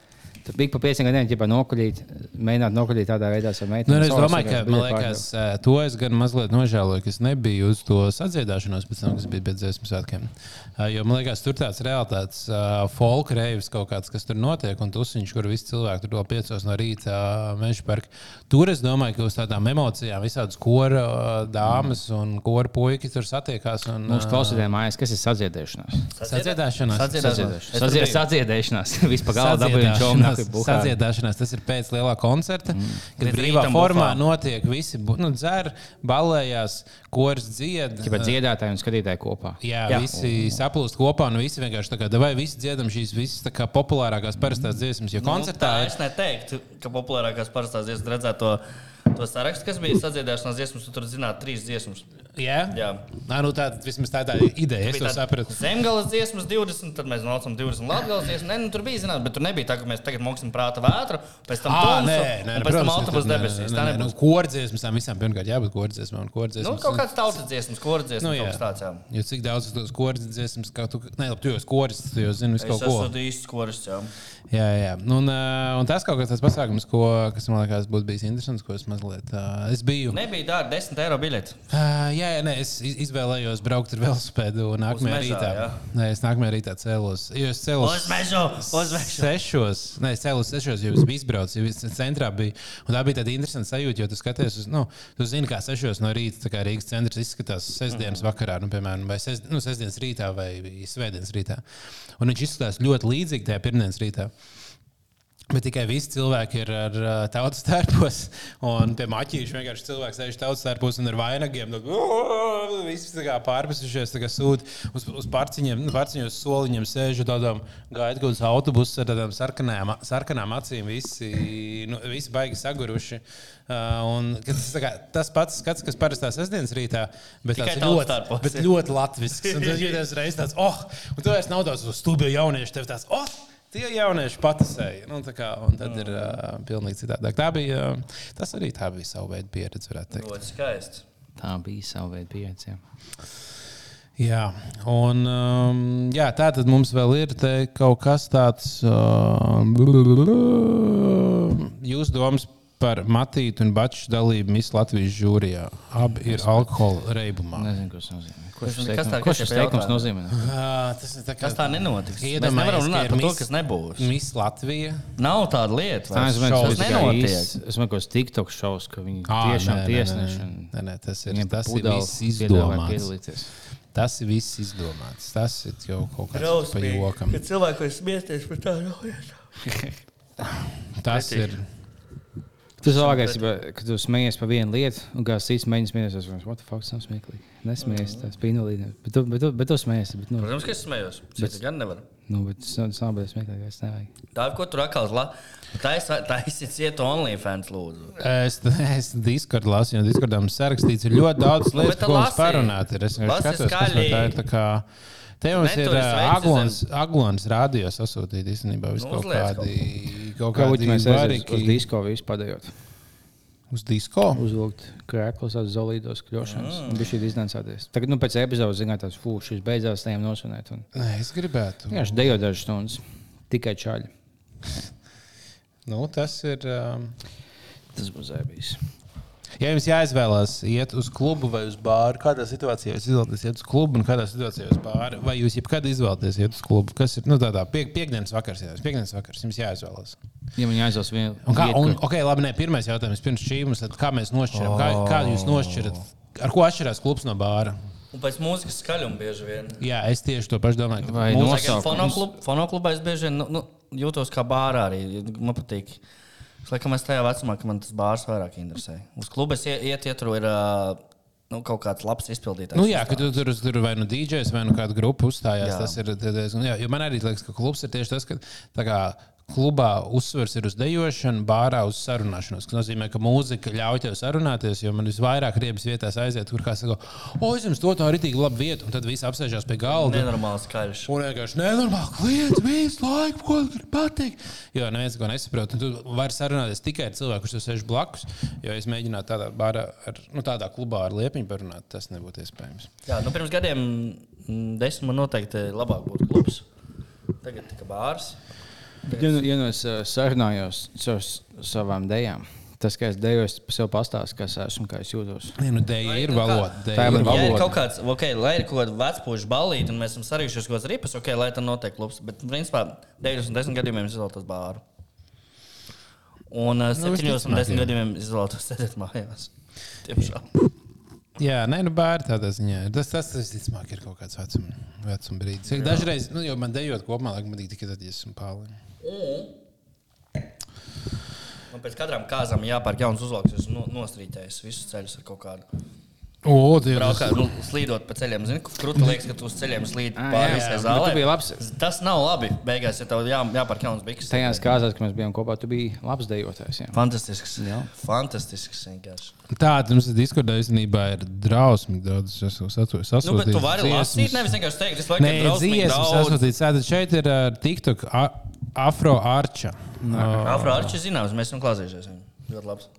Speaker 3: kā Tur bija pa pieciem gadiem, ja nokuļīt, mēģināt nokuļīt tādā veidā
Speaker 2: Nu,
Speaker 3: meiteni.
Speaker 2: es domāju, ka man liekas, ā, to es gan mazliet nožēloju, ka es nebiju uz to sadziedāšanos pēc tam, kas bija pēc dziesmu svētkiem. Ā, Jo man liekas, tur tāds realitātes folk reivs kaut kāds, kas tur notiek, un tusiņš, kur visi cilvēki tur vēl piecos no rīta meža parka. Tur es domāju, ka uz tādām emocijām visādas kora dāmas un kora puikas tur satiekās. Un,
Speaker 3: Mūsu klausītājiem mājas, kas ir sadziedēšanās?
Speaker 2: Sadziedāšanās.
Speaker 1: Sadziedāšanās. Es
Speaker 3: Sadzied-
Speaker 1: tur biju.
Speaker 3: Sadziedēšanās. Vispār galā dabūjām čomu.
Speaker 2: Sadziedāšanās, tas ir pēc lielā koncerta, mm. kad
Speaker 1: Līdz
Speaker 2: brīvā formā
Speaker 1: bufā.
Speaker 2: notiek visi nu, dzer, balējās, kurs dzied.
Speaker 3: Tāpēc dziedātāji un skatītāji kopā.
Speaker 2: Jā,
Speaker 1: Jā.
Speaker 2: jā, visi saplūst kopā un visi vienkārši tā kā, vai visi dziedam šīs visas kā populārākās parastās dziesmas, jo koncertā
Speaker 1: nu, tā es neteiktu, ka populārākās parastās dziesmas redzētu to, to sarakstu, kas bija sadziedāšanās dziesmas, un tur zināt trīs dziesmas.
Speaker 2: Jā,
Speaker 1: Jā.
Speaker 2: Nā, nu, tā vismaz tā, tā ideja, es sapratu.
Speaker 1: Zemgales dziesmas 20, tad mēs nocām 20 latgales dziesmas. Nē, nu, tur bija, zināt, bet tur nebija tā, ka mēs tagad moksim prāta vētru, pēc tam tumsu,
Speaker 2: nē, nē,
Speaker 1: pēc tam
Speaker 2: protams, ka
Speaker 1: autobus
Speaker 2: tur- nē,
Speaker 1: debesīs. Tā
Speaker 2: nē, Nu,
Speaker 1: nebūs.
Speaker 2: kordziesmas tam visam pirmkārt jābūt kordziesmām un
Speaker 1: Nu,
Speaker 2: kordziesmām.
Speaker 1: kaut kāds tautas dziesmas, koras dziesmas,
Speaker 2: Nu,
Speaker 1: nu,
Speaker 2: jā.
Speaker 1: tāds. Jā.
Speaker 2: Jo cik daudz tos kordziesmas, kā tu, ne, labi, tu jau esi korists, tu jau zini visu
Speaker 1: Es
Speaker 2: kaut ko.
Speaker 1: esmu īsts koras, jā.
Speaker 2: Jā, jā. Nu, Un, uh, un tas kaut kas tāds pasākums, ko, kas man liekas, būtu bijis interesants, ko es mazliet. Uh, es biju.
Speaker 1: Nebija dārga 10 eiro biļete.
Speaker 2: Uh, jā, jā nē, es iz- izvēlējos braukt ar velosipēdu nākamajā
Speaker 1: mežā,
Speaker 2: rītā.
Speaker 1: jā?
Speaker 2: Nē, es nākamajā rītā cēlos. Jo es cēlos
Speaker 1: Uz mežu! Uz mežu!
Speaker 2: sešos. Nē, es cēlos sešos, jo es biju izbraucis, jau es centrā biju. Un tā bija tāda interesanta sajūta, jo tu skaties uz, nu, tu zini, kā sešos no rīta kā Rīgas centrs izskatās sestdienas vakarā, nu, piemēram, vai sest, nu, sestdienas rītā vai svētdienas rītā. Un viņš izskatās ļoti līdzīgi tajā pirmdienas rītā. Bet tikai visi cilvēki ir ar uh, tautas tērpos, un pie maķīša vienkārši cilvēks sēž tautas tērpos un ar vainagiem. Tad, Visi tā kā pārpasušies, kā sūta uz, uz parciņiem, nu, parciņos soliņiem sēž tādām kādas autobusus ar tādām sarkanām, sarkanām acīm. Visi, nu, visi baigi saguruši. Uh, tas, kā, tas pats skats, kas parastā sestdienas rītā, bet,
Speaker 1: tautas
Speaker 2: ļoti,
Speaker 1: tērpos.
Speaker 2: bet ļoti latvisks. Un tad jūties reiz tāds, oh, un tu vairs nav tāds uz stūbju jauniešu, tev tāds, oh! Tie jaunieši patasēja. Nu, tā kā, un tad ir uh, pilnīgi citādāk. Tā bija, uh, tas arī tā bija sava veida pieredze, varētu teikt.
Speaker 1: Ļoti skaisti.
Speaker 3: Tā bija sava veida pieredze. jā.
Speaker 2: Jā, un um, jā, tā tad mums vēl ir te kaut kas tāds, uh, jūs domas par Matītu un Baču dalību Miss Latvijas žūrijā. Abi ir alkohola reibumā.
Speaker 3: Nezinu, ko tas nozīmē. Ko
Speaker 1: Kas
Speaker 3: šis
Speaker 1: tā-
Speaker 3: teikums, ko
Speaker 1: kas
Speaker 3: šis teikums nozīmē?
Speaker 2: Uh, tas ir tā kā
Speaker 1: Tas tā nenotiks. Mēs nevaram runāt par to, kas nebūs.
Speaker 2: Miss Latvija.
Speaker 1: Nav tāda lieta.
Speaker 3: Tā es domāju,
Speaker 1: Tas
Speaker 3: tas
Speaker 1: nenotiek.
Speaker 3: Es domāju, ka tas TikTok šovs, ka viņi
Speaker 2: Ā,
Speaker 3: tiešām
Speaker 2: nē, nē,
Speaker 3: tiesneši.
Speaker 2: nē,
Speaker 3: un
Speaker 2: nē, nē, tas ir, tas ir viss izdomāts. Tas ir viss izdomāts. Tas ir jau kaut kāds pa jokam.
Speaker 1: Kad cilvēki var smieties par tādu lietu.
Speaker 2: Tas ir.
Speaker 3: Labākais, ja- kad tu smējies par vienu lietu, un kāds cits mēģina smēties. Es domāju, what the fuck, tas smieklīgi. Nesmējies, tas bija invalīdi. Bet tu, bet tu, bet tu smējies. Bet, nu,
Speaker 1: Protams, ka es smējos. Citi gan nevar.
Speaker 3: nu, bet tas nav- nav bijis smieklīgi. Es nevajag.
Speaker 1: Tā, ko tur atkal la... Tā izsit ciet OnlyFans, lūdzu.
Speaker 2: Es, es Discord lasu, jo Discordā mums sarakstīts ir ļoti daudz
Speaker 1: Nu,
Speaker 2: lietu,
Speaker 1: bet
Speaker 2: ko mums parunāt. Ir. Es vienkārši skatos, kas no tā ir. tā Kā, te mums ir Aglons, Aglons rādio sasūtīt īstenībā visu
Speaker 1: Nu,
Speaker 2: kaut kādi, kaut
Speaker 3: Kā
Speaker 2: kādi
Speaker 3: aizjām uz disko visu padējot?
Speaker 2: uz disko.
Speaker 3: Uzvilkt krēklus, uz zolīdos kļūšanas. Mm. Bija šī iznācāties. Tagad, nu, pēc epizodes, zināt, tas fū, šis beidzās, tajām nosvinēt. Un...
Speaker 2: Nē, es gribētu.
Speaker 3: Vienkārši dejo dažas stundas. Tikai čaļi.
Speaker 2: Nu, tas ir. Um,
Speaker 3: Tas būs zēbīs.
Speaker 2: Ja jums jāizvēlās iet uz klubu vai uz bāru, kādā situācijā jūs izvēlaties iet uz klubu un kādā situācijā uz bāru, vai jūs jebkad izvēlaties iet uz klubu, kas ir nu, tādā pie, piekdienas vakars, jā, piekdienas vakars jums jāizvēlās.
Speaker 3: Ja man jāizvēlas viena
Speaker 2: Un kā, un,
Speaker 3: kur-
Speaker 2: ok, labi, nē, pirmais jautājums pirms šīm, tad kā mēs nošķiram, kā, kā jūs nošķirat, ar ko atšķirās klubs no bāra?
Speaker 1: Un pēc mūzikas skaļuma bieži vien.
Speaker 2: Jā, es tieši to pašu domāju. ka
Speaker 3: Vai
Speaker 2: mūzika-.
Speaker 1: Fonoklub, fonoklubā es bieži vien nu, nu, jūtos kā bārā arī. Man patīk. Es laikam esmu tajā vecumā, ka man tas bārs vairāk interesē. Uz klubu es ie- iet, ieturu ir nu, kaut kāds labs izpildītājs.
Speaker 2: Nu, jā, ka tu tur, tur vai nu DJs, vai nu kāda grupa uzstājās.
Speaker 1: Jā.
Speaker 2: Tas ir diezgan. Man arī liekas, ka klubs ir tieši tas, ka klubā uzsvers ir uz dejošanu, bārā uz sarunāšanos. Tas nozīmē, ka mūzika ļauj tev sarunāties, jo man visvairāk riebas vietās aiziet, kur kāds saka, o, es jums to tā arī tik labi vietu, un tad viss apsēžās pie galda.
Speaker 1: Nenormāli skaļš.
Speaker 2: Un vienkārši nenormāli kliedz visu laiku, ko gribi pateikt. Jo neviens to nesaprot. Un Tu vari sarunāties tikai ar cilvēku, kurš tev sēž blakus. Jo es mēģinātu tādā, bārā, ar, nu, tādā klubā ar liepiņu parunāt, tas nebūtu iespējams.
Speaker 1: Jā, nu, pirms gadiem mm, desmit man noteikti labāk būtu klubs. Tagad tikai bārs.
Speaker 3: Ja, nu, ja nu es uh, sarunājos ar savām dejām, tas, ka es dejoju, es par sevi pastāstu, kas esmu, kā es jūtos.
Speaker 2: Nē, nu, dēļ ir
Speaker 1: nu kā?
Speaker 2: valoda.
Speaker 3: Tā ir
Speaker 2: ir
Speaker 3: man
Speaker 1: Ja ir
Speaker 3: valoda.
Speaker 1: kaut kāds, ok, lai ir kaut kāda vecpuļu balīta, un mēs esam sarījušies kaut kādas ripas, ok, lai tā notiek klubs. Bet, principā, 90 gadījumiem es izvēlos bāru. Un uh, 7
Speaker 2: visticamāk,
Speaker 1: no 10
Speaker 2: jā.
Speaker 1: gadījumiem izvēlos sēdēt mājās. Tiemžēl.
Speaker 2: Jā, nē, nu, bērni tādā ziņā. ir. Tas, tas, tas visticamāk, ir kaut kāds vecuma, vecuma brīdis. Ir Dažreiz, nu, jau man dejot kopumā, laikam, patīk tikai tad, ja esmu pāri.
Speaker 1: Man pēc katrām kāzām jāpērk jauns uzvalks, es no, nostrītēju visus ceļus ar kaut kādu.
Speaker 2: O!
Speaker 1: Braukā, nu, slīdot pa ceļiem, zini, ka krūti liekas, ka tu uz ceļiem slīd pāri visai
Speaker 3: jā.
Speaker 1: zālē. Tas nav labi. Beigās, ja tev jā, jāpērk jauns bikses.
Speaker 3: Tajās kāzās, kad mēs bijām kopā, tu biji labs dejotājs. jā.
Speaker 1: Fantastisks.
Speaker 3: Jā.
Speaker 1: Fantastisks vienkārši.
Speaker 2: Tāda mums diskurdā īstenībā ir drausmīgi daudz. Es esmu sasūtījis.
Speaker 1: Nu, bet tu vari lasīt, nevis vienkārši teikt, es
Speaker 2: Nē,
Speaker 1: laikam drausmīgi
Speaker 2: dziesmas
Speaker 1: daudz.
Speaker 2: sasūtīts. Tātad šeit ir uh, TikTok a- afro arča. Uh,
Speaker 1: Afro Arčs zināms, mēs esam klausījušies. Ļoti labs.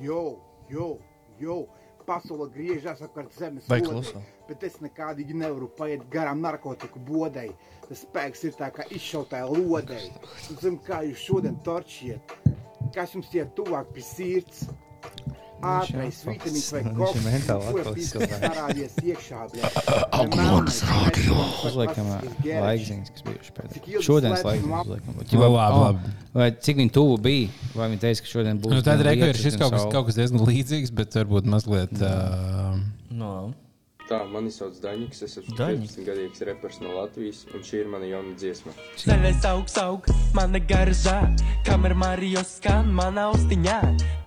Speaker 4: Jo, jo, jo. Pasaule griežas apkārt zemes
Speaker 1: kluso?
Speaker 4: Bet es nekādīgi nevaru paiet garām narkotiku bodai. Tas spēks ir tā kā izšautai lodei. Zinu, kā jūs šodien torčiet. Kas jums iet tuvāk pie sirds? Ātrais vitamīns vai koks, pīskas
Speaker 3: cilvēks.
Speaker 4: parādies iekšā. bļa.
Speaker 3: Uzliekam ā,
Speaker 4: Geriņš.
Speaker 3: laikziņas, kas bijuši pēdējā. Šodienas laikziņas uzliekam.
Speaker 2: Nu,
Speaker 3: Ķipa,
Speaker 2: labi,
Speaker 3: o,
Speaker 2: labi.
Speaker 3: Vai cik viņi tuvu bija? Vai viņi teica, ka šodien būs?
Speaker 2: Nu, tad reku ir šis kaut kas, kaut kas diezgan līdzīgs, bet varbūt mazliet. Uh,
Speaker 1: No.
Speaker 5: Tā, mani sauc Daņiks, es esmu
Speaker 1: Daņik.
Speaker 5: 15 gadīgs repers no Latvijas, un šī ir mana jauna dziesma.
Speaker 6: Zaļais augs aug, mana garžā, kamēr Marijos skan manā austiņā.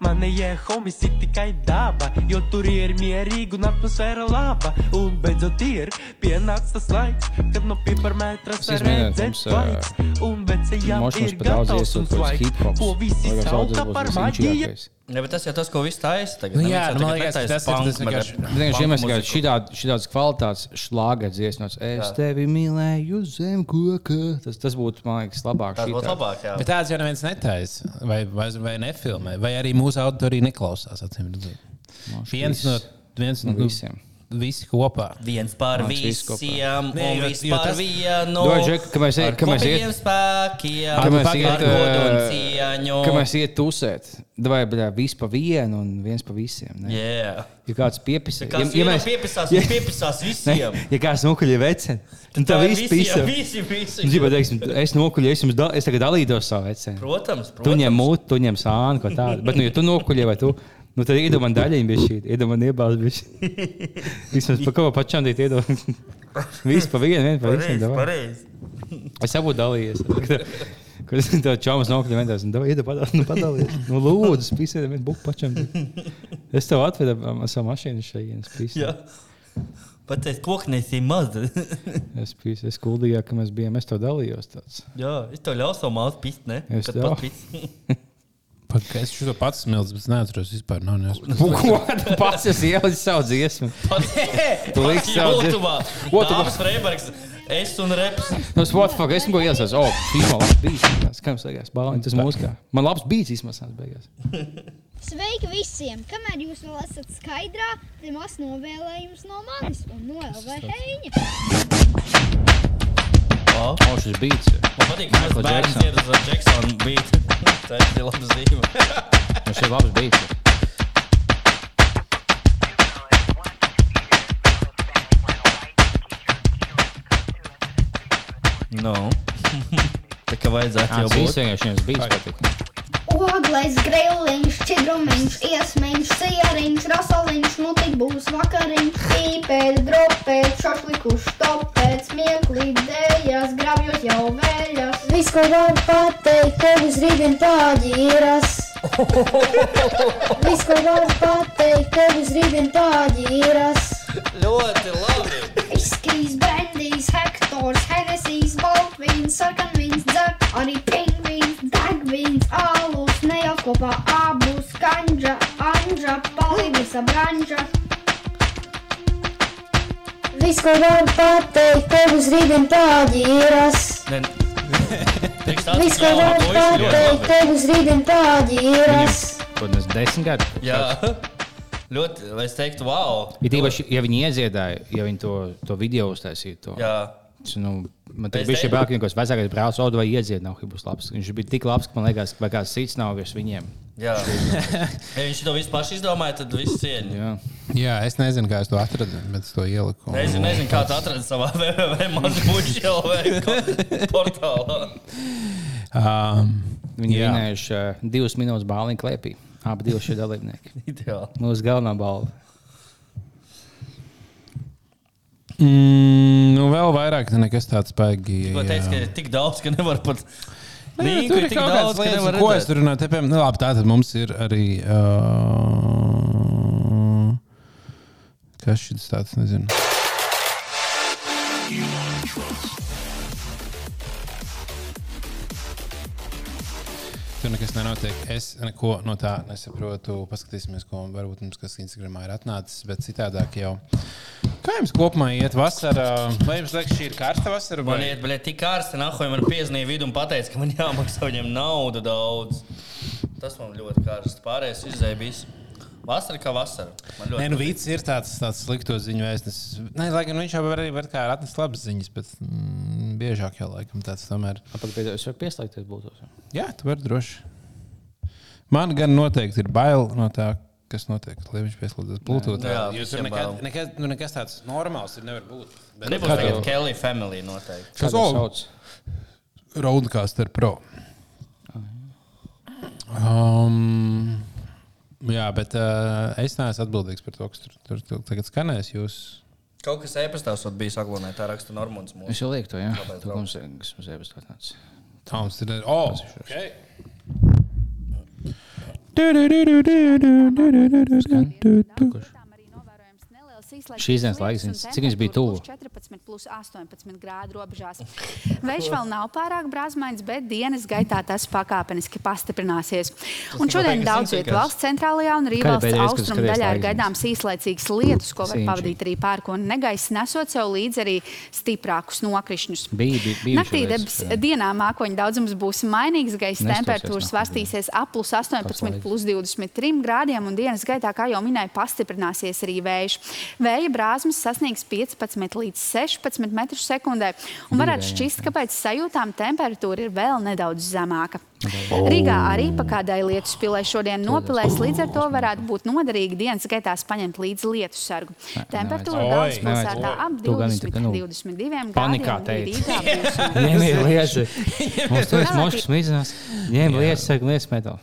Speaker 6: Manējie homies ir tikai daba, jo tur ir mierīgi un atmosfēra laba. Un beidzot ir pienācis tas laiks, kad no
Speaker 3: izmēģināju
Speaker 6: redzēt svaigs. Un vecajām ir gatavs un svaigs, ko visi sauka par maģiju.
Speaker 1: Ja, bet tas jau tas, ko viss taisa tagad.
Speaker 2: Nu jā, nu, man liekas, tas ir- tas
Speaker 1: bet
Speaker 2: vienkārši-
Speaker 1: ar
Speaker 3: Bet vienkārši
Speaker 1: punk
Speaker 3: iemesls, ka
Speaker 1: muziku.
Speaker 3: šitād, šitāds kvalitātes šlāga dziesmas, es
Speaker 1: Jā.
Speaker 3: tevi mīlēju zem koka. Tas, tas būtu, man liekas, labāk.
Speaker 1: Tas būtu labāk, jā.
Speaker 2: bet tāds jau neviens netaisa, vai, vai, vai nefilmē, vai arī mūsu auditorija neklausās. acīm redzot.
Speaker 3: Mošs
Speaker 2: Viens no, viens
Speaker 3: No
Speaker 2: no
Speaker 3: visiem.
Speaker 2: Visi kopā.
Speaker 1: Viens par
Speaker 3: viss kopā.
Speaker 1: visiem,
Speaker 2: Nē,
Speaker 1: un viss par
Speaker 2: tas-
Speaker 1: vienu.
Speaker 3: Dod, Džek, ka mēs ej-
Speaker 1: Ar
Speaker 3: ka mēs
Speaker 1: kopīgiem spēkiem,
Speaker 3: Ka mēs
Speaker 1: un
Speaker 3: ā,
Speaker 1: cieņu.
Speaker 3: Ka mēs iet tusēt. Vai viens pa vienu un viens pa visiem. Ne?
Speaker 1: Jā.
Speaker 3: Ja kāds piepisās,
Speaker 1: Kāds ja, mēs... piepisās,
Speaker 3: ja,
Speaker 1: ja, piepisās
Speaker 3: ne,
Speaker 1: visiem.
Speaker 3: ja kāds nokuļ veceni, tad tā viss pisa.
Speaker 1: Visi, visi.
Speaker 3: Nu, ģipa, teiksim, Es nokuļu, es, da, es tagad dalītos savu veceni.
Speaker 1: Protams,
Speaker 3: Tu
Speaker 1: protams.
Speaker 3: ņem mūtu, tu ņem sānu, ko tādu. Bet, nu, ja tu nokuļi vai tu, nu, tad iedomā daļiņu bija šī, iedomā iebāzt bija šī. Vismaz pa kaut ko pačām dīt iedomā. Viss pa vienu, vien pa visiem.
Speaker 1: Pareizi.
Speaker 3: Es jau būtu dalījies. Kad es tev čaumas nokuļu, vienkārši, nu, iedomā padalīties. Nu, padalīties. Nu, lūdzu, spīsiet, vien buku pačām. dīt. Es tev atvedu ar savu mašīnu šeit, spīsiet.
Speaker 1: Jā. Pateic, koknēs ir maz.
Speaker 3: Es biju es kuldīgāk, ka mēs bijām. Es to dalījos. Tāds.
Speaker 1: Jā, es tev ļauju savu māsu pist, ne?
Speaker 3: Es ļauju.
Speaker 1: Pat
Speaker 2: es šo pats smilts, bet neatceros vispār. Nav, neesmu.
Speaker 3: Ko tu pats esi ielicis savu dziesmu? Tu liksi savu dziesmu.
Speaker 1: Dāmas Freibergs, es un reps.
Speaker 3: No Spotify es ko ielicis. O, šī man labs bijis. Jums liekas? Bāliņ, tas mūzikā. Man labs bijis izmasās beigās.
Speaker 7: Sveiki visiem! Kamēr jūs vēl esat skaidrā, tad maz novēlējums no manis un no LV
Speaker 3: O, šis beats.
Speaker 1: Man patīk, ka
Speaker 3: Michael Jackson.
Speaker 1: iet uz Jacksona beat. Tā ir laba zīme.
Speaker 3: Nu, šis ir labs beats.
Speaker 1: No. Tā kā vajadzētu
Speaker 3: Jā,
Speaker 1: jau
Speaker 3: tas
Speaker 1: būt.
Speaker 3: vienkārši viņam beats patīk.
Speaker 7: Oglais, griliņš, čidrumiņš, iesmiņš, sieriņš, rasoliņš, nu tik būs vakariņš, pīpēt, dropēt, šašlikuš, topēt, smieklīt, dējas, grabjos jau vēļas.
Speaker 8: Viss, ko var pateikt, tev uz rītdien pārģīras. Viss, ko var pateikt, tev uz rītdien pārģīras.
Speaker 1: Ļoti labi.
Speaker 7: Viskijs, brandijs, hektors, henesijs, baltvīns, sarkanvīns, dzer, arī alus, nejauc kopā abus, kanģa, anģa, palīdisa branža.
Speaker 8: Viss, ko var pateikt, tev uz rītdien
Speaker 1: Priekš tāds
Speaker 8: Viss, ko var pateikt, tev uz rītdien pārģīras.
Speaker 3: Kaut nes desmit gadi.
Speaker 1: Jā. Ļoti, lai es teiktu, wow.
Speaker 3: Ir īpaši, ja viņi iedziedāja, ja viņi to, to video uztaisīja. To.
Speaker 1: Jā.
Speaker 3: Nu, man
Speaker 1: Es
Speaker 3: tur bija
Speaker 1: teiktu-
Speaker 3: brāļa, kas vecākais brālis, Odu vai iedzied, nav būs labs. Viņš bija tik labs, ka man liekas, ka kāds cits nav virs viņiem.
Speaker 1: Jā. ja viņš to visu pašu izdomāja, tad viss cieņa.
Speaker 3: Jā.
Speaker 2: Jā, es nezinu, kā es to atradu, bet es to ieliku.
Speaker 1: Nezinu, nezinu kā tu atradi savā www.mazbuļbuļsēlē portālā.
Speaker 2: Um,
Speaker 3: Viņi
Speaker 2: Jā.
Speaker 3: vinējuši uh, divas minūtes bāliņu klēpī. Abi divi šie dalībnieki.
Speaker 1: Ideāli.
Speaker 3: Mūsu galvenā balva.
Speaker 2: Mm, nu, vēl vairāk nekas tāds spēcīgi.
Speaker 1: Ko teicu, ka ir tik daudz, ka nevar pat.
Speaker 2: Nē,
Speaker 1: Linku
Speaker 2: tur
Speaker 1: ir tik daudz,
Speaker 2: kādas
Speaker 1: ka
Speaker 2: lietas,
Speaker 1: nevar
Speaker 2: ko es
Speaker 1: redzēt.
Speaker 2: tur runāju. Tepiem, nu, labi, tātad mums ir arī. Uh, kas šis tāds, nezinu. Nekas nenotiek. Es neko no tā nesaprotu. Paskatīsimies, ko varbūt mums kas Instagramā ir atnācis. Bet citādāk jau. Kā jums kopumā iet vasarā? Vai jums liekas, šī ir karsta vasara?
Speaker 1: Man
Speaker 2: Vai?
Speaker 1: iet, bet tik karsti, nahoja man piezīmēja vidu un teica, ka man jāmaksā viņam naudu daudz. Tas man ļoti karsts. Pārējais izdeja visu. Vasara kā vasara. Man ļoti
Speaker 2: Nē, nu. Vīts ir tāds, tāds slikto ziņu vēstnesis. Nē, lai gan viņš jau var arī var kā atnest labas ziņas, bet mm, biežāk jau laikam tāds tomēr.
Speaker 3: Es varu pieslēgties būtos.
Speaker 2: Jā, tu vari droši. Man gan noteikti ir bail no tā, kas notiek, lai viņš pieslēdzas Bluetooth.
Speaker 1: Jā, visiem
Speaker 2: tur nekad, nekas, nu, nekas tāds normāls ir nevar būt. Bet
Speaker 1: Nebūs tagad Kelly Family noteikti.
Speaker 2: Kas vēl?
Speaker 3: sauc?
Speaker 2: Roadcaster Pro. Um, jā, bet uh, es neesmu atbildīgs par to, kas tur, tur, tur tagad skanēs. Jūs
Speaker 1: Kaut kas e-pastās vat bija saglabājis, tā raksta Normons.
Speaker 3: Es jau lieku to, jā. Tu
Speaker 1: draugs.
Speaker 3: mums kas mums ir tāds.
Speaker 2: Toms ir. Oh, okay.
Speaker 3: Šīs dienas laiks, cik viņš bija tuvu?
Speaker 9: 14, plus 18 grādu robežās. Vējš vēl nav pārāk brāzmains, bet dienas gaitā tas pakāpeniski pastiprināsies. Un šodien daudz vietu valsts centrālajā un
Speaker 3: kad
Speaker 9: austrumu daļā ir gaidāms īslaicīgs lietus, ko var pavadīt arī pērku un negaisa, nesot sev līdzi arī stiprākus nokrišņus. Naktī debes, dienā mākoņu daudzums būs mainīgs, gaisa temperatūra svārstīsies ap plus 18,
Speaker 3: Paslaidis.
Speaker 9: plus 23 grādiem, un dienas gaitā, kā jau minēju, pastiprināsies arī vējš. Vēja brāzmas sasniegs 15 līdz 16 metrus sekundē, un varētu šķist, ka pēc sajūtām temperatūra ir vēl nedaudz zemāka. Rīgā arī pa kādai lietus pilē šodien nopilēs, līdz ar to varētu būt noderīgi dienas gaitā paņemt līdzi lietu sargu. Temperatūra galvaspilsētā ap
Speaker 3: Tu gan it
Speaker 9: 20,
Speaker 3: kā, nu,
Speaker 9: 22
Speaker 3: panikā.
Speaker 9: Rīgā būs
Speaker 3: Ņemiet lietas. Mums tur ir mošas mīzinās. Ņem lietas, saka, lietas metālu.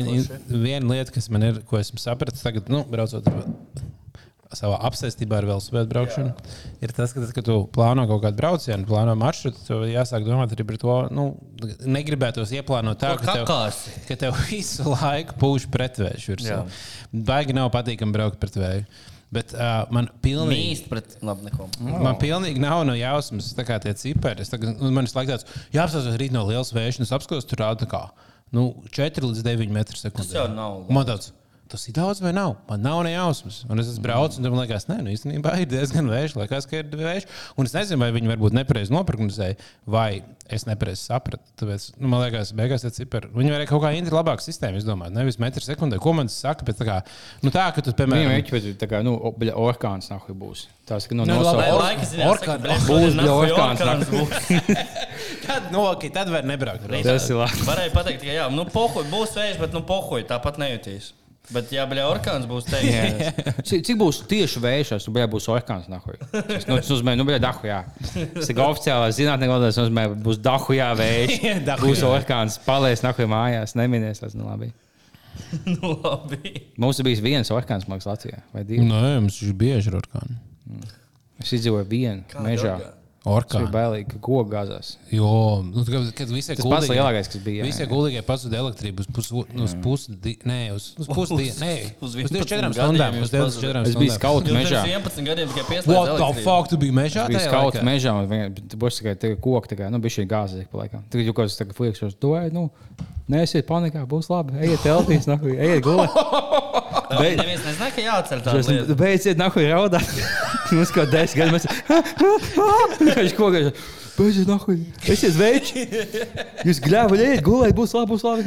Speaker 2: In, viena lieta, kas man ir, ko esmu sapratis tagad, nu, braucot savā apsēstībā ar velosipēdu braukšanu, ir tas, ka, tad, kad tu plāno kaut kādu braucienu, plāno maršrutu, tev jāsāk domāt arī par to, nu, negribētos ieplānot tā, ka tev, ka tev visu laiku pūš pretvējš virsū.
Speaker 1: Jā.
Speaker 2: Baigi nav patīkami braukt pret vēju. Bet uh, man pilnīgi.
Speaker 1: Mīst pret, labi, neko.
Speaker 2: Man pilnīgi nav no jausmas, tā kā tie cipari. Tagad, nu, man ir laiks, jā, apstāties rīt no liels vējš, un es apskatos, tur rāda kā nu, 4 līdz 9 metru sekundē.
Speaker 1: Tas jau nav labi.
Speaker 2: Man tāds, tas ir daudz vai nav. Man nav ne jausmas. Un es braucis, un man liekas, nē, nu, īstenībā ir diezgan vējš. Liekas, ka ir vējš. Un es nezinu, vai viņi varbūt nepareizi noprognozēja, vai es nepareizi sapratu. Tāpēc, nu, man liekas, beigās tas cipari. Viņi varēja kaut kā intri labāku sistēmu izdomāt. Nevis metru sekundē, ko man tas saka, bet tā kā, nu, tā, ka tu, piemēram,
Speaker 3: ir ģimeņa, tā kā, nu, bļa, orkāns nahuj būs. Tās, ka, nu,
Speaker 2: Nu, labi, Or-
Speaker 1: laika ziņā
Speaker 2: orkan-
Speaker 1: saka,
Speaker 3: būs, bļa, orkāns,
Speaker 1: orkāns būs.
Speaker 2: tad, nu, ok, tad var nebraukt. braukt.
Speaker 3: Tas ir labi.
Speaker 1: Varēja pateikt, ka jā, nu, pohuj, būs vējš, bet nu, pohuj, tāpat nejutīs. Bet, ja bļa, orkāns būs teiks,
Speaker 3: Cik, cik būs tieši vējš, tad būs orkāns. Tas nu, tas nozīmē, nu, bija dahu, jā. Tas ir oficiālais zinātnē, valodā, tas nozīmē, būs dahu, jā, vējš. Būs orkāns, palies nahuj mājās, neminies tas, nu, labi.
Speaker 1: nu, labi.
Speaker 3: Mums ir bijis viens orkāns, man liekas, Latvijā. Vai divi?
Speaker 2: Nē, mums ir bieži orkāni.
Speaker 3: Es izdzīvoju vienu mežā.
Speaker 1: orkāni?
Speaker 3: Tas bija bailīgi, ka koks gāzās.
Speaker 2: Jo, nu, kad, visai
Speaker 3: Tas pats lielākais, kas bija. jā,
Speaker 2: Visi
Speaker 3: jā.
Speaker 2: gulīgie pazuda elektrību uz nu, uz pusi, di- nē, uz, uz di- nē,
Speaker 1: uz
Speaker 2: uz
Speaker 1: 11
Speaker 2: 24
Speaker 1: gadiem
Speaker 2: stundām. Uz 24
Speaker 3: Es biju
Speaker 2: stundām.
Speaker 3: skauts mežā.
Speaker 1: pirms 11 gadiem tikai
Speaker 2: What
Speaker 1: pieslēdzat.
Speaker 2: the fuck, tu biji mežā?
Speaker 3: Bija
Speaker 2: tajā
Speaker 3: skauts mežā, un vienkārši būs tikai tie koki, tā kā, nu, bija šī gāze pa laikam. Tagad jau kaut kas tāds fuiks, to, nu, neesiet panikā, būs labi, ejiet teltīs, nahuj, ejiet gulēt.
Speaker 1: Bet neviens nezināja, ka jāatcer
Speaker 3: Es
Speaker 1: lietu.
Speaker 3: beidziet, nahuj, raudāt. Mums kaut desmit gadi mēs. Viņš kaut kā. Beidziet, nahuj. Esiet veči. Jūs gļēvat, ejiet gulēt, būs labi, būs labi.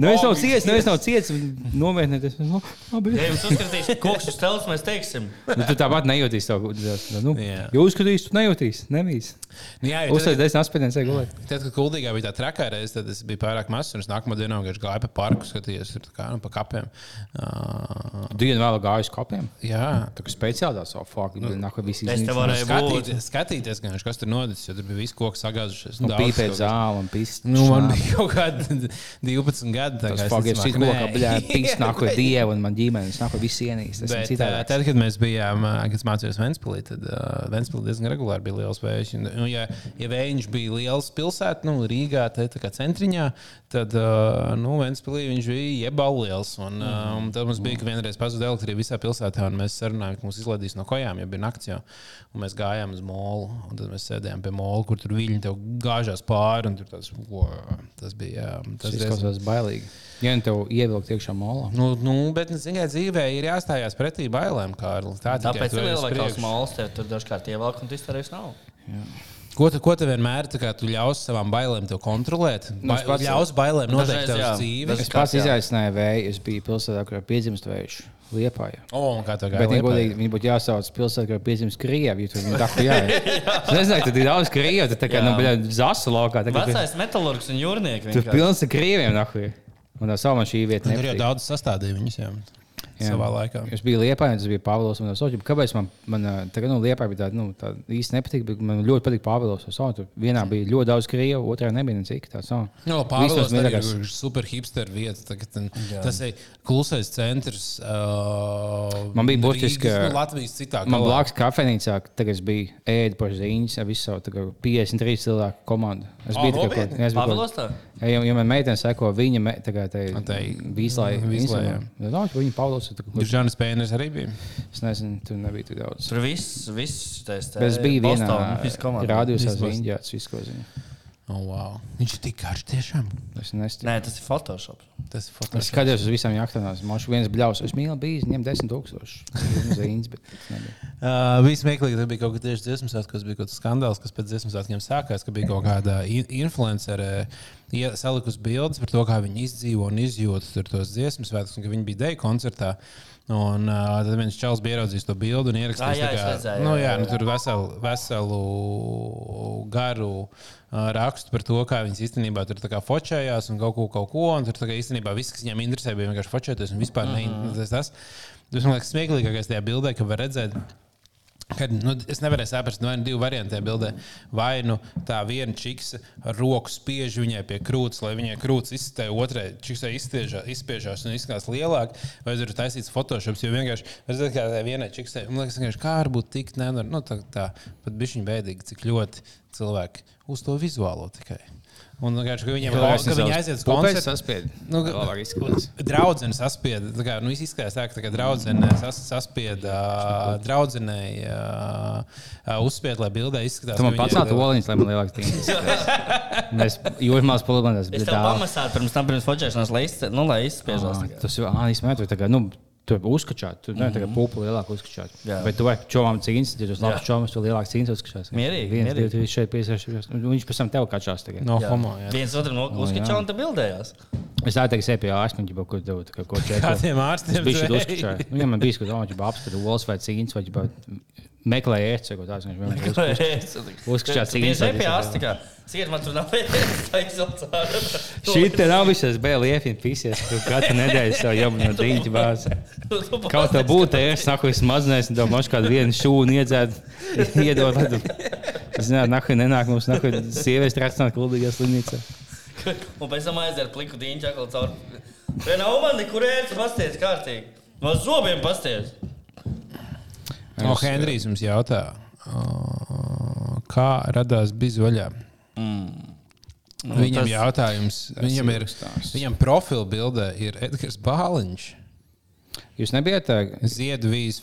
Speaker 3: Neviens nav ciets, neviens nav ciets. Nomierinieties. Nu, labi.
Speaker 1: Ja jums uzskatīs, ka koks uz telpas, mēs teiksim.
Speaker 3: Nu, tu tāpat nejūtīsi to. Nu,
Speaker 2: Jā.
Speaker 3: ja uzskatīsi, tu nejūtīsi. Nemīs.
Speaker 2: Nu, Jā,
Speaker 3: Uzsēs desmit aspiedienas, ej gulēt.
Speaker 2: tad, kad kuldīgā bija tā trakā reize, tad es biju pārāk mazs, un es nākamā dienā vienkārši gāju pa parku, skatījos kā, nu, pa kapiem. Uh,
Speaker 3: Dienu vēl gāju uz kapiem.
Speaker 2: jā,
Speaker 3: Tā kā speciāli savu fāku, bet nāk visi
Speaker 1: Es te varēju
Speaker 2: skatīties, skatīties kas tur noticis, jo tur bija viss koks sagāzušies. Daudz
Speaker 3: pīpēt zāli un pist.
Speaker 2: Nu, man bija kaut kādi 12 gadi. tā kā es
Speaker 3: fakt ir
Speaker 2: ticamāk,
Speaker 3: šis kokā,
Speaker 2: nē.
Speaker 3: bļā, pīs nāko dievu un man ģimenes nāko visi ienīst.
Speaker 2: Bet, ā,
Speaker 3: citādi.
Speaker 2: tad, kad mēs bijām, kad es mācījos Ventspīlī, tad uh, Ventspīlī diezgan regulāri bija liels vējš. Nu, ja, ja vējš bija liels pilsētā, nu, Rīgā, te, tā kā centriņā, tad uh, nu, Ventspīlī viņš bija jebal liels. Un, uh, un tad mums bija, ka vienreiz pazuda elektrība visā pilsētā, un mēs sarunājām, ka mūs izlaidīs no kojām, jo bija nakts jau. Un mēs gājām uz molu, un tad mēs sēdējām pie mola, kur tur viņi tev gāžās pāri. un tur Tas, wow, tas bija. Jā,
Speaker 3: Tas
Speaker 2: diezgan-
Speaker 3: izklausās bailīgi. Ja nu tev ievilkt iekšā molā.
Speaker 2: Nu, nu, bet ziniet, dzīvē ir jāstājās pretī bailēm, Kārli. Tā tikai
Speaker 1: Tāpēc ir
Speaker 2: priekšu.
Speaker 1: malas, tev tur dažkārt ievelk un tu izturēsi nav.
Speaker 2: Ko tu, ko tu vienmēr tā kā tu ļaus savām bailēm tev kontrolēt?
Speaker 3: Nu,
Speaker 2: Ba
Speaker 3: es pats-
Speaker 2: ļaus bailēm noteikt
Speaker 1: jā.
Speaker 2: dzīvi.
Speaker 3: Es pats
Speaker 1: jā.
Speaker 3: izaicināju vēju. Es biju pilsētā, kur piedzimst vējš. Liepāja.
Speaker 2: O, un kā
Speaker 3: Bet
Speaker 2: gāja?
Speaker 3: viņi,
Speaker 2: Liepājā?
Speaker 3: godīgi, viņi būtu jāsauc pilsētā, kur piedzimst Krievi. jo Tur viņi tā kā jā. Es nezinu, tur ir daudz Krievu. Tad tā kā, nu, bļā, zasu laukā. Tagad
Speaker 1: Vecais metālurgs un jūrnieks.
Speaker 3: tur pilns ar Krieviem. Nahuj. Un tā savu man šī vieta
Speaker 2: Tur jau daudz sastādīja viņus jā.
Speaker 3: Jā.
Speaker 2: savā laikā.
Speaker 3: Es biju Liepā, un tas bija Pāvils. un Soķi. Kāpēc man, man ā, tagad, nu, Liepā bija tāda, nu, tā īsti nepatīk, bet man ļoti patīk Pāvils. Tur vienā bija ļoti daudz Krievu, otrā nebija necik. Tā savu.
Speaker 2: No, Pāvils ir super hipster vieta. Tagad, ten, tas ir klusais centrs. Uh,
Speaker 3: Man bija burtiski,
Speaker 2: Rīgas, nu, Latvijas citā.
Speaker 3: Man
Speaker 2: galā.
Speaker 3: blakus kafejnīcā, tagad es biju ēdu par ziņas ar visu savu tā kā 53 cilvēku komandu. Es biju tikai
Speaker 2: nopietni?
Speaker 3: Ja, ja, man meitene seko, viņa me, tā tai
Speaker 2: tai-
Speaker 3: vīslai.
Speaker 2: Vīslai, jā.
Speaker 3: Jā, viņa Pāvils. ir tā kaut-
Speaker 2: Žanis Pēners arī bija.
Speaker 3: Es nezinu, tur nebija tik daudz.
Speaker 1: Tur viss, viss tas
Speaker 3: Bet es biju vienā
Speaker 1: rādījumā.
Speaker 3: rādījumā,
Speaker 2: Viss
Speaker 3: kas
Speaker 2: Boston.
Speaker 3: viņa visu ko zina.
Speaker 2: Oh, wow. Viņš ir tik garš tiešām.
Speaker 3: Es nesticu.
Speaker 1: Nē, tas ir Photoshop.
Speaker 2: Tas ir
Speaker 3: Es
Speaker 2: fotografiski.
Speaker 3: skatījos uz visām jachtām. Man šis viens bļaus. Es mīlu bijis, ņem 10 tūkstoši. Zīmes, bet tas nebija.
Speaker 2: Uh, bija smieklīgi, ka bija kaut kas tieši dziesmu svētkos, kas bija kaut kāds skandāls, kas pēc dziesmu svētkiem sākās, ka bija kaut kāda in- influencere ie- salikusi bildes par to, kā viņi izdzīvo un izjūt tur tos dziesmu svētkus, un ka viņi bija deju koncertā. Un uh, tad viens čels bija ieraudzījis to bildi un
Speaker 1: Ah,
Speaker 2: ierakstījis,
Speaker 1: jā,
Speaker 2: tā
Speaker 1: es
Speaker 2: kā,
Speaker 1: redzēju,
Speaker 2: nu, nu, tur veselu, veselu garu uh, rakstu par to, kā viņas īstenībā tur fočējās un kaut ko, kaut ko. Un tur īstenībā viss, kas viņiem interesē, bija vienkārši fočēties un vispār mm -hmm. ne, tas, tas. Man liekas smieklīgākais tajā bildē, ka var redzēt. Kad, nu, es nevarēju saprast, vai nu divi varianti tajā bildē. Vai nu tā viena čiks ar roku spiež viņai pie krūts, lai viņai krūts izsitē, otrai čiksai izspiežā- izspiežās un izskatās lielāk, vai tur ir taisīts Photoshop. Jo vienkārši, redzēt, kā tā vienai čiksai, man liekas, kā varbūt tik nevar, nu, tā, tā pat bišķiņ bēdīgi, cik ļoti cilvēki uz to vizuālo tikai. Un vienkārši, ka viņiem
Speaker 3: Jā,
Speaker 2: ka
Speaker 3: es
Speaker 2: viņi aiziet uz koncertu.
Speaker 3: saspied.
Speaker 2: Nu? Draudzene saspieda. tā Kā, nu, izskatās tā, ka draudzene sas, saspieda draudzenei, uh, uzspied, lai bildē izskatās.
Speaker 3: Tu man
Speaker 2: ka
Speaker 3: pacēli
Speaker 2: ir-
Speaker 3: oliņus, lai man lielāks tīns. Mēs jūrmās polibandās,
Speaker 1: Es
Speaker 3: bet
Speaker 1: tev
Speaker 3: tā.
Speaker 1: pamasāju pirms tam, pirms fočēšanās, lai, izce, nu, lai izspiežos.
Speaker 3: Ah, Tas jau īstenībā tur tagad, nu, tur uzskačāt, tur ne tagad pupu lielāku uzskačāt.
Speaker 1: Jā.
Speaker 3: Bet tu vajag čomām cīņas, ja tu labs
Speaker 1: Jā.
Speaker 3: čomas, tu lielāks cīņas uzskačās.
Speaker 1: Mierīgi,
Speaker 3: Viens,
Speaker 1: mierīgi.
Speaker 3: divi, trīs, šeit, seši. Viņš pēc tam tev kačās tagad.
Speaker 2: No
Speaker 1: Jā.
Speaker 2: homo. Jā.
Speaker 1: Viens otru no uzskačā un te bildējās.
Speaker 3: Es tā teicu, pie ārstiem, ģipa, kur tev tā kā ko čekā.
Speaker 2: Kādiem ārstiem tu ej?
Speaker 3: uzskačāju. Nu, ja man bija, ka domāju, ka apskatu olas vai cīņas, vai vai ko tāds. Viņš vienmēr cīņas. vai
Speaker 1: ej pie ārsta. Ciet, man tur nav izlaucās.
Speaker 3: Šī te nav visas bija liefina pisies, tu katru nedēļu savu jau no diņķa bāzi. Kaut tā būtu, ja es saku, es mazinājos, un domāju, kādu vienu šūnu iedzēt, iedot. nezinu, nahuj nenāk mums, nahuj sievietes trācināt kuldīgā slimnīcā.
Speaker 1: Un pēc tam aiziet pliku dīņķi atkal caur. Nav man nekur ērts pasties kārtīgi? No zobiem pasties.
Speaker 2: O, Henrijs mums jautā, uh, kā radās bizvaļā? Viņam
Speaker 1: tas-
Speaker 2: jautājums, viņam ir,
Speaker 3: stāsts.
Speaker 2: viņam profila bildē ir Edgars Bāliņš.
Speaker 3: Jūs nebijat, ā,
Speaker 2: Ziedvijas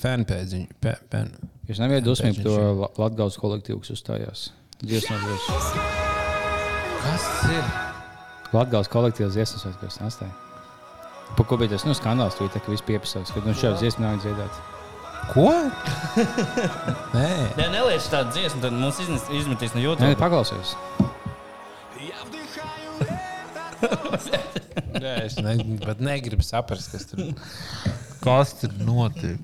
Speaker 2: pen.
Speaker 3: jūs nebijat dusmīgi to La- Latgales kolektīvu, kas uzstājās? Dziesmas,
Speaker 2: Kas tas ir?
Speaker 3: Latgales kolektīvas dziesmas, kas nastāja. Pa ko bija tas nu, skandāls, tu tā, ka viss piepasās, ka nu šāds dziesmas nav dziedāts.
Speaker 2: Ko? Nē,
Speaker 1: Ja neliec tādu dziesmu, tad mums iznes- izmetīs no
Speaker 3: Nē,
Speaker 1: YouTube.
Speaker 3: paklausies.
Speaker 2: Nē es ne, pat negribu saprast, kas tur, kas tur notiek.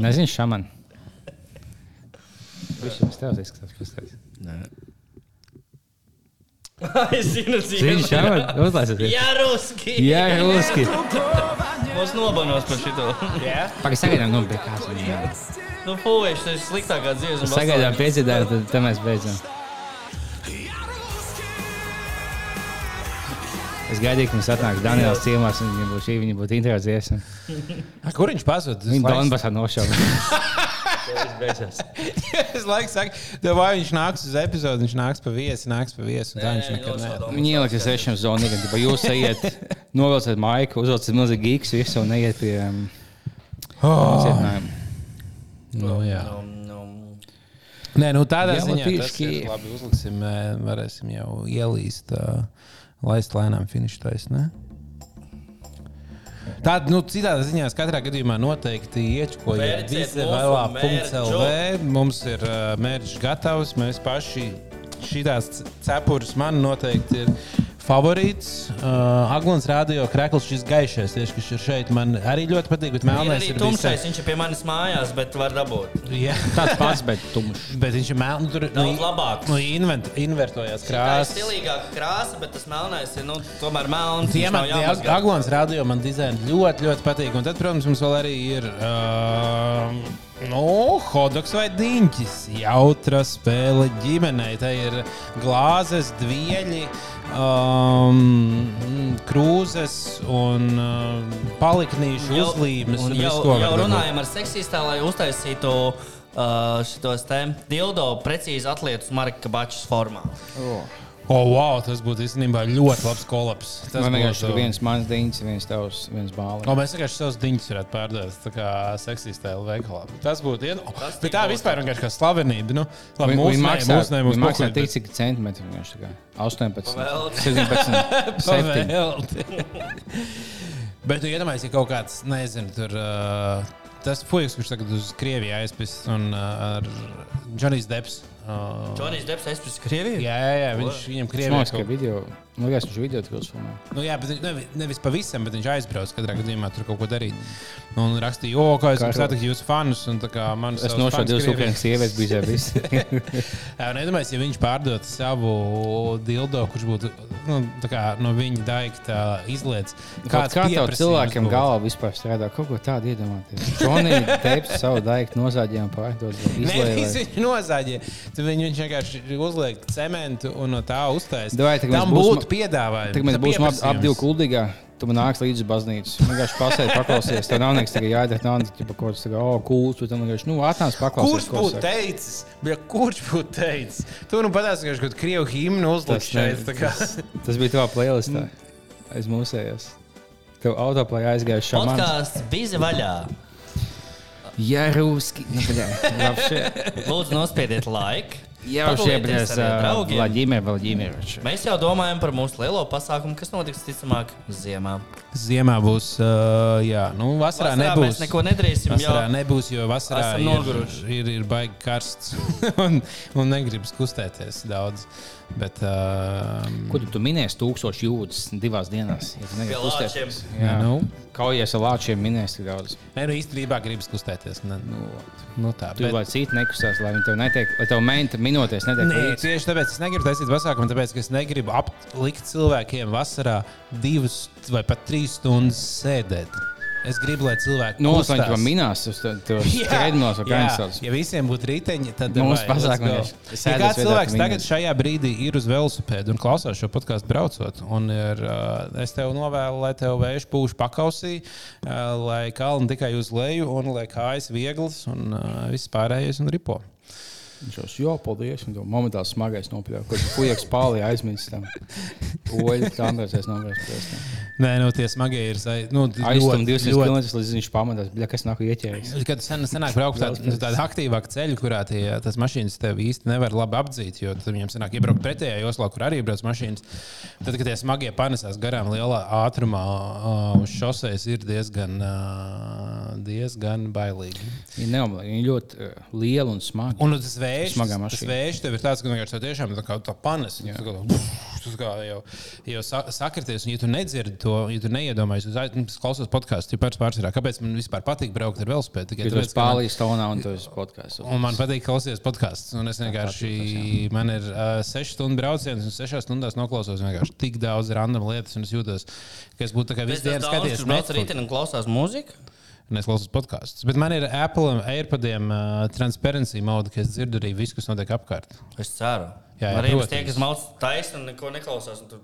Speaker 3: Nezinu, šaman. Viņš jau stāv izskatās, kas tas ir.
Speaker 1: es zinu,
Speaker 3: Zini,
Speaker 1: zinu.
Speaker 3: šaman, uzlaisiet.
Speaker 1: Jā, ruski.
Speaker 3: Jā, Ruski.
Speaker 1: Mums nobanos par šito.
Speaker 3: Pagaidām, sagaidām, nu, bet kāds viņam ir.
Speaker 1: Nu, fūvēši, tas ir sliktākā dziesma.
Speaker 3: Sagaidām, piedzīvojām, tad, tad mēs beidzam. Es gaidīju, ka mums atnāks Daniels ciemās, un viņam būs šī, viņa būtu interesanta dziesma.
Speaker 2: A, Kur viņš pazuda?
Speaker 3: Viņa Donbassā nošauja.
Speaker 2: Es laikam saku, tev vai viņš nāks uz epizodi, viņš nāks pa viesi, nāks pa viesi, un tā viņš nekad nē.
Speaker 3: Viņa ieliks uz sešiem zonām, kad jūs ejiet, novelciet maiku, uzvelciet milzīgi gīks visu un ejiet pie um,
Speaker 2: Oh,
Speaker 3: cietinājuma.
Speaker 2: nu, jā.
Speaker 1: Nu,
Speaker 2: Nē, nu tādā ziņā tas ir labi. Uzliksim, ē, varēsim jau ielīst, ā, laist lēnām finišu taisnē. Tāda, nu, citādā ziņā, katrā gadījumā noteikti iečkojiet vizevēlā.lv. Mums ir uh, mērķis gatavs, mēs paši šīs cepures man noteikti ir favorīts. Uh, Aglons rādio krekls šis gaišais, tieši kas ir šeit, man arī ļoti patīk, bet
Speaker 1: Ir
Speaker 2: melnais
Speaker 1: arī
Speaker 2: ir
Speaker 1: tumšais,
Speaker 2: visai-
Speaker 1: viņš ir pie manis mājās, bet var dabūt.
Speaker 2: Jā.
Speaker 3: Tāds pats, bet tumšs.
Speaker 2: Bet viņš ir melns. Tur
Speaker 1: Daudz labāks.
Speaker 2: Nu, invent, invertojās
Speaker 1: Tā ir
Speaker 2: krāsas.
Speaker 1: stilīgāka krāsa, bet tas melnais ir nu, tomēr melns. Viņš
Speaker 2: man
Speaker 1: jāmazgā.
Speaker 2: Aglons radio man dizaini ļoti, ļoti patīk. Un tad, protams, mums vēl arī ir. Uh, Nu, Hodoks vai Diņķis. Jautra spēle ģimenei. Tā ir glāzes, dvieļi, um, krūzes un uh, paliknīšu
Speaker 1: Jau-
Speaker 2: uzlīmes.
Speaker 1: un Jau, jau
Speaker 2: dabūt.
Speaker 1: runājam ar seksistā, lai uztaisītu uh, šitos te dildo precīzi atlietus Marka Bačas formā.
Speaker 2: O, oh, wow, tas būtu īstenībā ļoti labs kolaps. Tas
Speaker 3: Man vienkārši
Speaker 2: būtu-
Speaker 3: ir viens mans dīņas, viens tavs, viens bāliņš.
Speaker 2: mēs vienkārši savus diņus varētu pārdot tā kā seksistēlu veikalā. Tas būtu iet... oh,
Speaker 1: Tas
Speaker 2: bet tā vispār vienkārši kā slavenība. Nu, labi, mūsu
Speaker 3: maksā,
Speaker 2: mūsu nē, mūsu
Speaker 3: maksā tik,
Speaker 2: bet-
Speaker 3: cik centimetri vienkārši tā kā 18,
Speaker 1: Pavēlti.
Speaker 3: 17, 7.
Speaker 2: Pavēlti. Bet tu iedomājies, ja kaut kāds, nezinu, tur. Uh, Tas puisis, kurš tagad uz Krieviju aizpis un uh, ar Džonijs Deps.
Speaker 1: Džonijs Deps aizpildījis Krieviju.
Speaker 2: jā, jā, jā, viņš viņam Krievijā kaut
Speaker 3: video, nu, liekas, viņš video tikos filmē.
Speaker 2: Nu, jā, bet viņš nevi, nevis pavisam, bet viņš aizbrauca katrā gadījumā tur kaut ko darīt. Un rakstīja, o, kā es
Speaker 3: Kā
Speaker 2: gribu satikt jūsu fanus. Man
Speaker 3: Es nošauju divas ukraiņas sievietes, bija viss.
Speaker 2: Iedomājieties, ja viņš pārdod savu dildo, kurš būtu nu, tā kā, no viņa daigta izlietis.
Speaker 3: Kāds kā tev cilvēkiem galvā vispār strādā? Kaut ko tādu iedomāties. Džonija teips savu daiktu nozāģē un pārdod.
Speaker 2: Nevis
Speaker 3: Izlēja.
Speaker 2: viņš nozāģē. Tad viņš vienkārši uzliek cementu un no tā uztaisīja. Tam būtu piedāvāju.
Speaker 3: Tagad mēs
Speaker 2: Tad
Speaker 3: būsim ap, ap divu kuldīgā. Tu man nāc līdzi baznīcas. Viņa nu, vienkārši pasēdi, paklausies. Tev nav nekas tikai jādara. Nav nekas tikai kaut kas tāds, oh, kūrs. Tu vienkārši, nu, atnāc paklausies.
Speaker 2: Kurš būtu teicis? Ja kurš būtu teicis? Tu nu patās, ka kaut krievu himnu
Speaker 3: uzliek
Speaker 2: šeit.
Speaker 3: Tas, tas bija tavā playlistā. Aiz mūsējās. Tev autoplēja aizgāja šā.
Speaker 1: Podkāsts bija vaļā.
Speaker 3: Ja ruski. Nu,
Speaker 1: Lūdzu, nospiediet laiku.
Speaker 3: Jau šie
Speaker 1: Padalieties
Speaker 3: bija
Speaker 1: ar draugiem.
Speaker 3: Vladimir Vladimirovičs.
Speaker 1: Mēs jau domājam par mūsu lielo pasākumu, kas notiks ticamāk ziemā.
Speaker 2: Ziemā būs, uh, jā, nu, vasarā,
Speaker 1: Vasarā
Speaker 2: nebūs.
Speaker 1: mēs neko nedarīsim,
Speaker 2: Vasarā
Speaker 1: jo
Speaker 2: nebūs, jo vasarā ir,
Speaker 1: noguruši.
Speaker 2: ir, ir baigi karsts un, un negribas kustēties daudz. Bet, uh,
Speaker 3: Ko tu, tu minēsi tūkstoši jūdzes divās dienās? Ja kustēties. Jā,
Speaker 2: Nu.
Speaker 3: Kaujies ar lāčiem minēsi daudz.
Speaker 2: Nē, nu īstenībā gribas kustēties. Ne, nu, nu tā,
Speaker 3: Tu vai citi nekustās, lai viņi tev netiek, lai tev menta minūtēs netiek
Speaker 2: Nē, tieši tāpēc es negribu taisīt pasākumu, tāpēc es negribu aplikt cilvēkiem vasarā divas vai pat trīs stundas sēdēt. Es gribu, lai cilvēki kustās.
Speaker 3: lai viņi minās, uz vai kā viņi sauc.
Speaker 2: Ja visiem būtu riteņi, tad
Speaker 3: Mums ir
Speaker 2: Ja kāds cilvēks tagad
Speaker 3: minēs.
Speaker 2: šajā brīdī ir uz velosipēda un klausās šo podkāstu braucot, un ir, es tev novēlu, lai tev vējš pūš pakausī, lai kalni tikai uz leju, un lai kājas vieglas un viss pārējais un ripo.
Speaker 3: Viņš jau jā, paldies. Un momentāli smagais nopļāva. Kā pujaks pāli aizmirst. Poļi, tā Andrēs nogājis.
Speaker 2: Nē, nu tie smagie ir. Nu,
Speaker 3: Aizstum
Speaker 2: ļoti-
Speaker 3: 200
Speaker 2: ļoti-
Speaker 3: km līdz viņš pamatās. Kas nāk ieķēries?
Speaker 2: Kad sen, senāk braukt tādu, tādu aktīvāku ceļu, kurā tie, tas mašīnas tev īsti nevar labi apdzīt, jo tad viņiem sanāk iebraukt pretējā joslā, kur arī brauc mašīnas. Tad, kad tie smagie panesās garām lielā ātrumā uz šoseis, ir diezgan, diezgan bailīgi.
Speaker 3: Viņi. Viņi ļoti lieli un smagi.
Speaker 2: Un tas vējš, tas, tas vējš tev ir tāds, ka vienkārši tev tiešām tā kā tā panes. Tā kā, tu tā kā jau, jau sa- sakrities, un ja tu nedzirdi to, ja tu neiedomājies, es klausos podkāstu, jau pēc pārsvarā, kāpēc man vispār patīk braukt ar velospēdu. Tikai tāpēc, ka man-
Speaker 3: pālīs tonā un tu esi podkāsts.
Speaker 2: Un man patīk klausīties podkāstus. Un es vienkārši, man ir uh, 6 stundu brauciens, un 6 stundās noklausos vienkārši tik daudz random lietas, un es jūtos, ka es būtu tā kā visu dienu skaties
Speaker 1: Viņš brauc
Speaker 2: Netflix.
Speaker 1: rītdien un klausās mūziku.
Speaker 2: Un es klausos podkāstus. Bet man ir Apple AirPodiem uh, transparency mode, ka es dzirdu arī visu, kas notiek apkārt.
Speaker 1: Es ceru.
Speaker 2: Jā, jā,
Speaker 1: Arī tie, kas mauc taisni un neko neklausās. un Tu...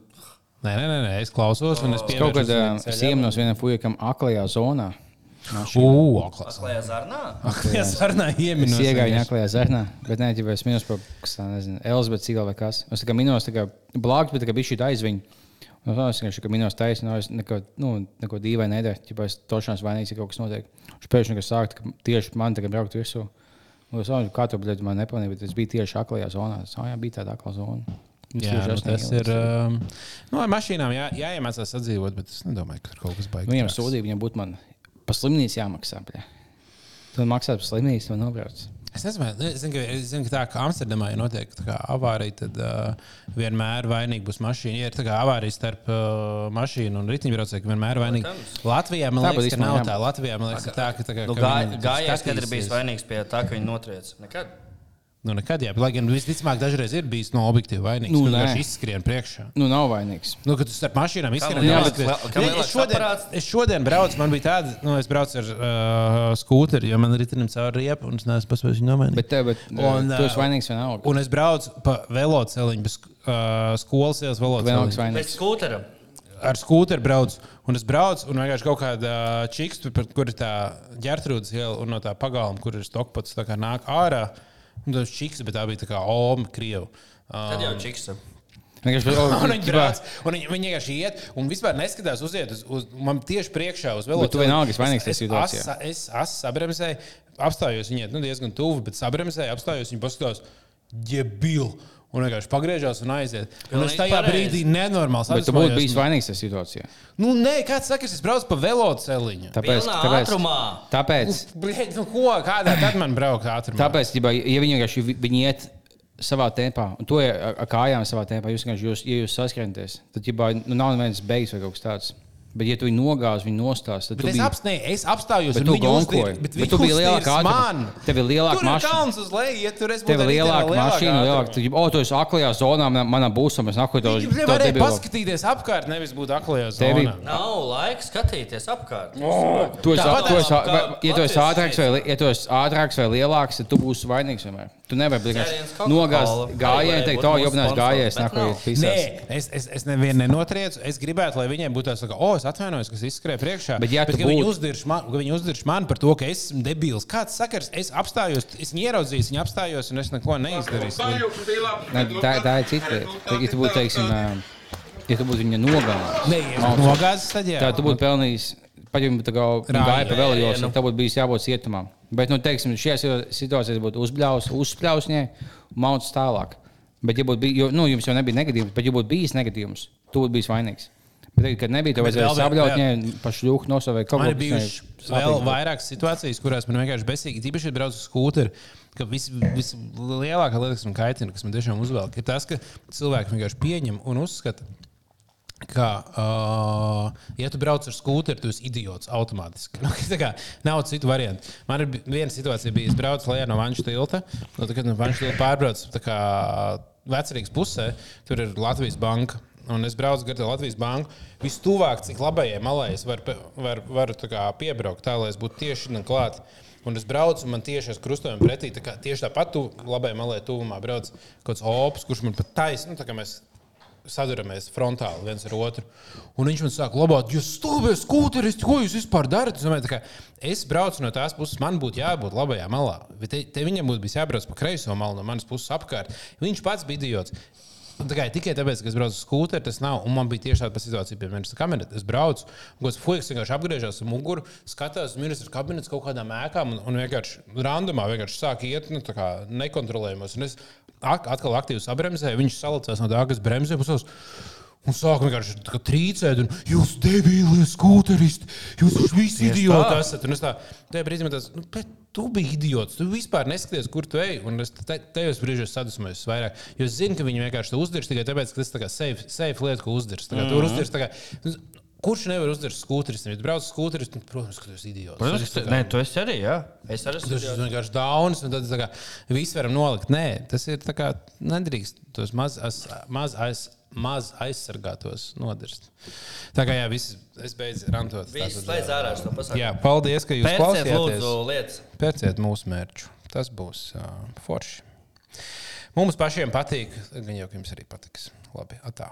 Speaker 2: Nē, nē, nē, nē es klausos, un es
Speaker 3: Es kaut kad uh,
Speaker 2: pievēršos
Speaker 3: sienos vienam fujekam aklajā zonā.
Speaker 2: Ugh, aklās.
Speaker 1: Klajā zarnā.
Speaker 2: Jā, sarunā
Speaker 3: Es
Speaker 2: ieminos.
Speaker 3: iegāju viņa aklajā zarnā, bet nē, ja es minos par, kas tā nezinu, Elizabeti Cigala vai kas. Es tā kā minos, tā kā blāks, bet tā kā bija šī aizviņa. Un tā es vienkārši, ka minos taisni, no es neko, nu, neko dīvainu nedaru. Ja es tošanās vainīgs, ja kaut kas notiek. Viņš pēkšņi kas sāk, ka tieši man tagad braukt virsū. Un es saprotu, kā tu, bet man nepamanīja, bet es biju tieši aklajā zonā. Tas jā, bija tāda aklā zona.
Speaker 2: Jā, nu, tas ir. Um, nu, ar mašīnām jā, jāiemācās sadzīvot, bet es nedomāju, ka tur kaut kas baigs.
Speaker 3: Viņam sūdzība, viņam būtu man pa slimnīcu jāmaksā. Bļa. Tu maksā par slimnīcu, man nobrauc.
Speaker 2: Es nezinu, nu, es zinu, ka, es zinu, ka tā kā Amsterdamā tā kā avārija, tad uh, vienmēr vainīga būs mašīna. Ja ir tā kā avārija starp uh, mašīnu un riteņbraucēju, ka vienmēr vainīga. Latvijā man
Speaker 3: Tā,
Speaker 2: liekas, ka
Speaker 3: īstenībā
Speaker 2: nav tā. Latvijā man liekas, ka tā, ka, tā kā,
Speaker 1: Nu,
Speaker 2: ka
Speaker 1: Gājējs, kad ir bijis vainīgs pie tā, ka viņi notriec. Nekad.
Speaker 2: Nu, nekad, jā, bet, lai gan visticamāk, dažreiz ir bijis no objektīva vainīgs.
Speaker 3: Nu,
Speaker 2: viņš izskrien priekšā.
Speaker 3: Nu, nav vainīgs.
Speaker 2: Nu, kad tu starp mašīnām izskrien,
Speaker 1: kam
Speaker 2: Ne,
Speaker 1: lielāks
Speaker 2: es, šodien, braucu, man bija tāda, nu, es braucu ar uh, skūteri, jo man ir ritenim cauri riepu, un es neesmu paspējis viņu nomainīt.
Speaker 3: Bet, tev, bet
Speaker 2: Un,
Speaker 3: un, tu esi vainīgs vienalga.
Speaker 2: Un es braucu pa velosipēdu, bez uh, skolas ielas
Speaker 3: Vienalga
Speaker 2: velosipēdu.
Speaker 1: Pēc
Speaker 3: vainīgs.
Speaker 1: skūtera.
Speaker 2: Ar skūteri braucu, un es braucu, un vienkārši kaut kāda čiksta, kur ir tā ģērtrūdas iela, un no tā pagalma, kur ir kā nāk ārā. Un tas čiks, bet tā bija tā kā Oma, Krieva.
Speaker 1: Tad jau čiksa.
Speaker 3: Vienkārši,
Speaker 2: Un
Speaker 3: oh,
Speaker 2: viņi brauc, un viņi, viņi vienkārši iet, un vispār neskatās uz iet, uz, uz man tieši priekšā uz velosipēda.
Speaker 3: tu vienalga esi vainīgs tajā
Speaker 2: Es,
Speaker 3: situācijā.
Speaker 2: es, es sabremzēju, apstājos viņai nu, diezgan tuvu, bet sabremzēju, apstājos viņa paskatās, jebil. Un vienkārši pagriežās un aiziet. Un es tajā
Speaker 1: pareizi.
Speaker 2: brīdī nenormāli
Speaker 3: Bet tu būtu bijis vainīgs tajā situācijā.
Speaker 2: Nu, nē, kāds saka, es braucu pa velosipēdu.
Speaker 3: Tāpēc, tāpēc,
Speaker 1: ātrumā.
Speaker 3: tāpēc,
Speaker 2: Bļeģ, nu ko, kādā tad man braukt ātrumā?
Speaker 3: tāpēc ja, ja viņi vienkārši vi- viņi iet savā tempā, un to ar ar kājām savā tempā, jūs vienkārši, jūs, ja jūs saskaraties, tad ģibā, nu, nav nevienas beigas vai kaut kas tāds. Bet, ja tu viņu nogāzi, viņu nostāsi, tad tu
Speaker 2: Bet es,
Speaker 3: biji-
Speaker 2: apst, ne, es apstājos,
Speaker 3: Bet tu gonkoji. Bet
Speaker 2: viņi
Speaker 3: tu biji ātruma.
Speaker 2: man.
Speaker 3: Tev ir lielāka mašīna.
Speaker 2: kalns uz leju, ja tur es
Speaker 3: Tev ir lielāka mašīna, lielāka. Tu o, tu esi aklajā zonā, man- manā būsā, mēs nākotnē to to
Speaker 2: varēja
Speaker 3: debilu.
Speaker 2: paskatīties apkārt, nevis būt aklajā zonā.
Speaker 1: Nav laika skatīties apkārt.
Speaker 3: Tu esi,
Speaker 1: Tāpat
Speaker 3: tu esi,
Speaker 1: kā
Speaker 3: ja tu esi ātrāks vai, ja tu esi ātrāks vai lielāks, tad tu būsi vainīgs vienmēr. Tu nevari vienkārši nogāzt gājienu, teikt,
Speaker 1: būt
Speaker 3: to
Speaker 1: mūsu
Speaker 3: jobnās
Speaker 1: sponsors,
Speaker 3: gājējs,
Speaker 1: bet
Speaker 3: nāk,
Speaker 1: nav.
Speaker 3: ir pisās.
Speaker 2: Nē, es, es, es nevienu nenotriecu. Es gribētu, lai viņiem būtu tāds, ka, oh, es atvainojos, kas izskrēja priekšā.
Speaker 3: Bet ja
Speaker 2: bet
Speaker 3: tu
Speaker 2: ka viņi uzdirž man, viņi uzdirž man par to, ka es esmu debils. Kāds sakars? Es apstājos, es ieraudzīju, viņi apstājos un es neko neizdarīju.
Speaker 3: Tā, tā ir cita lieta. Ja tu būtu, teiksim, ja tu būtu viņa nogalinājis,
Speaker 2: Nē, ja nogāzis, tad jā.
Speaker 3: tad tu būtu pelnījis. Pat ja tā kā gāja pa
Speaker 1: Jā, nu.
Speaker 3: tad būtu bijis jābūt cietumam. Bet, nu, teiksim, šajā situācijā būtu viņai un mauts tālāk. Bet, ja būtu bijis, jo, nu, jums jau nebija negadījums, bet, ja būtu bijis negadījums, tu būtu bijis vainīgs. Bet, kad nebija, tev
Speaker 2: Bet
Speaker 3: vajadzēja
Speaker 2: vēl-
Speaker 3: sabļaut
Speaker 2: vēl-
Speaker 3: viņai pašu ļūku nosavēt kaut
Speaker 2: Man
Speaker 3: ko
Speaker 2: ir bijušas vēl vairākas situācijas, kurās man vienkārši besīgi, tīpaši, kad braucu uz skūteri, ka vis- vislielākā lieta, kas man kaitina, kas man tiešām uzvelk, ir tas, ka cilvēki vienkārši pieņem un uzskata. Ka, uh, ja tu brauc ar skūteri, tu esi idiots automātiski. Nu, tā kā nav citu variantu. Man ir viena situācija, bija, es braucu lejā no Vanča tilta. Nu, tad, kad no Vanča tilta pārbraucu tā kā vecrīgas pusē, tur ir Latvijas banka. Un es braucu garām Latvijas banku. Vistuvāk, cik labajai malai es varu, var, varu tā piebraukt, tā lai es būtu tieši klāt. Un es braucu, un man tieši ar krustojumu pretī, tā kā tieši tāpat tu, labai malai tuvumā brauc kaut kāds opus, kurš man pat taisnība, nu, tā kā mēs saduramies frontāli viens ar otru. Un viņš man saka, labāk, jūs stūvēs skūteris, ko jūs vispār darat? Es, domāju, es braucu no tās puses, man būtu jābūt labajā malā. Te, te viņam būtu jābrauc pa kreiso malu no manas puses apkārt. Viņš pats bija idiots. Tā kā Tikai tāpēc, ka es braucu uz skūteri, tas nav. Un man bija tieši tāda situācija, piemēram, ar kamerā. Es braucu, un kāds fuks vienkārši apgriežas uz muguru, skatās uz ministra kabinetes kaut kādām ēkām, un, un vienkārši randomā vienkārši sāk iet nu, nekontrolējamos. Un es atkal aktīvi sabremzēju, viņš salicās no tā, kas bremzē. pusos. Un sāk vienkārši tā kā trīcēt, un jūs debīli skūteristi, jūs visi idioti
Speaker 1: tā.
Speaker 2: esat. Un es tā, tajā brīdī man tas, nu, bet tu biji idiots, tu vispār neskaties, kur tu ej. Un es te- tajos brīžos sadusmojos vairāk. Jo es zinu, ka viņi vienkārši to uzdirs tikai tāpēc, ka tas ir safe, safe lieta, ko uzdirs. Tā kā tur uzdirs, tā kā, kurš nevar uzdirst skūteris? Ja brauc uz skūteris, tad, protams, ka tu esi idiots.
Speaker 1: Protams,
Speaker 2: Tas
Speaker 1: ka
Speaker 2: tā
Speaker 1: tu-
Speaker 2: kā-
Speaker 1: Nē, tu esi arī. Jā. Es arī
Speaker 2: Tas
Speaker 1: esmu.
Speaker 2: ir vienkārši dauns, un tad tā kā viss varam nolikt. Nē, tas ir tā kā nedrīkst tos maz, aiz, maz, aiz, maz aizsargātos nodirst. Tā kā jā, viss, es beidzu rantot.
Speaker 1: Viss
Speaker 2: Tātad,
Speaker 1: slēdz ārā šo pasākumu.
Speaker 2: Jā, paldies, ka jūs
Speaker 1: Pērciet,
Speaker 2: klausījāties.
Speaker 1: lūdzu, lietas.
Speaker 2: Pērciet mūsu mērķu. Tas būs uh, forši. Mums pašiem patīk, gan jau jums arī patiks. Labi, atā.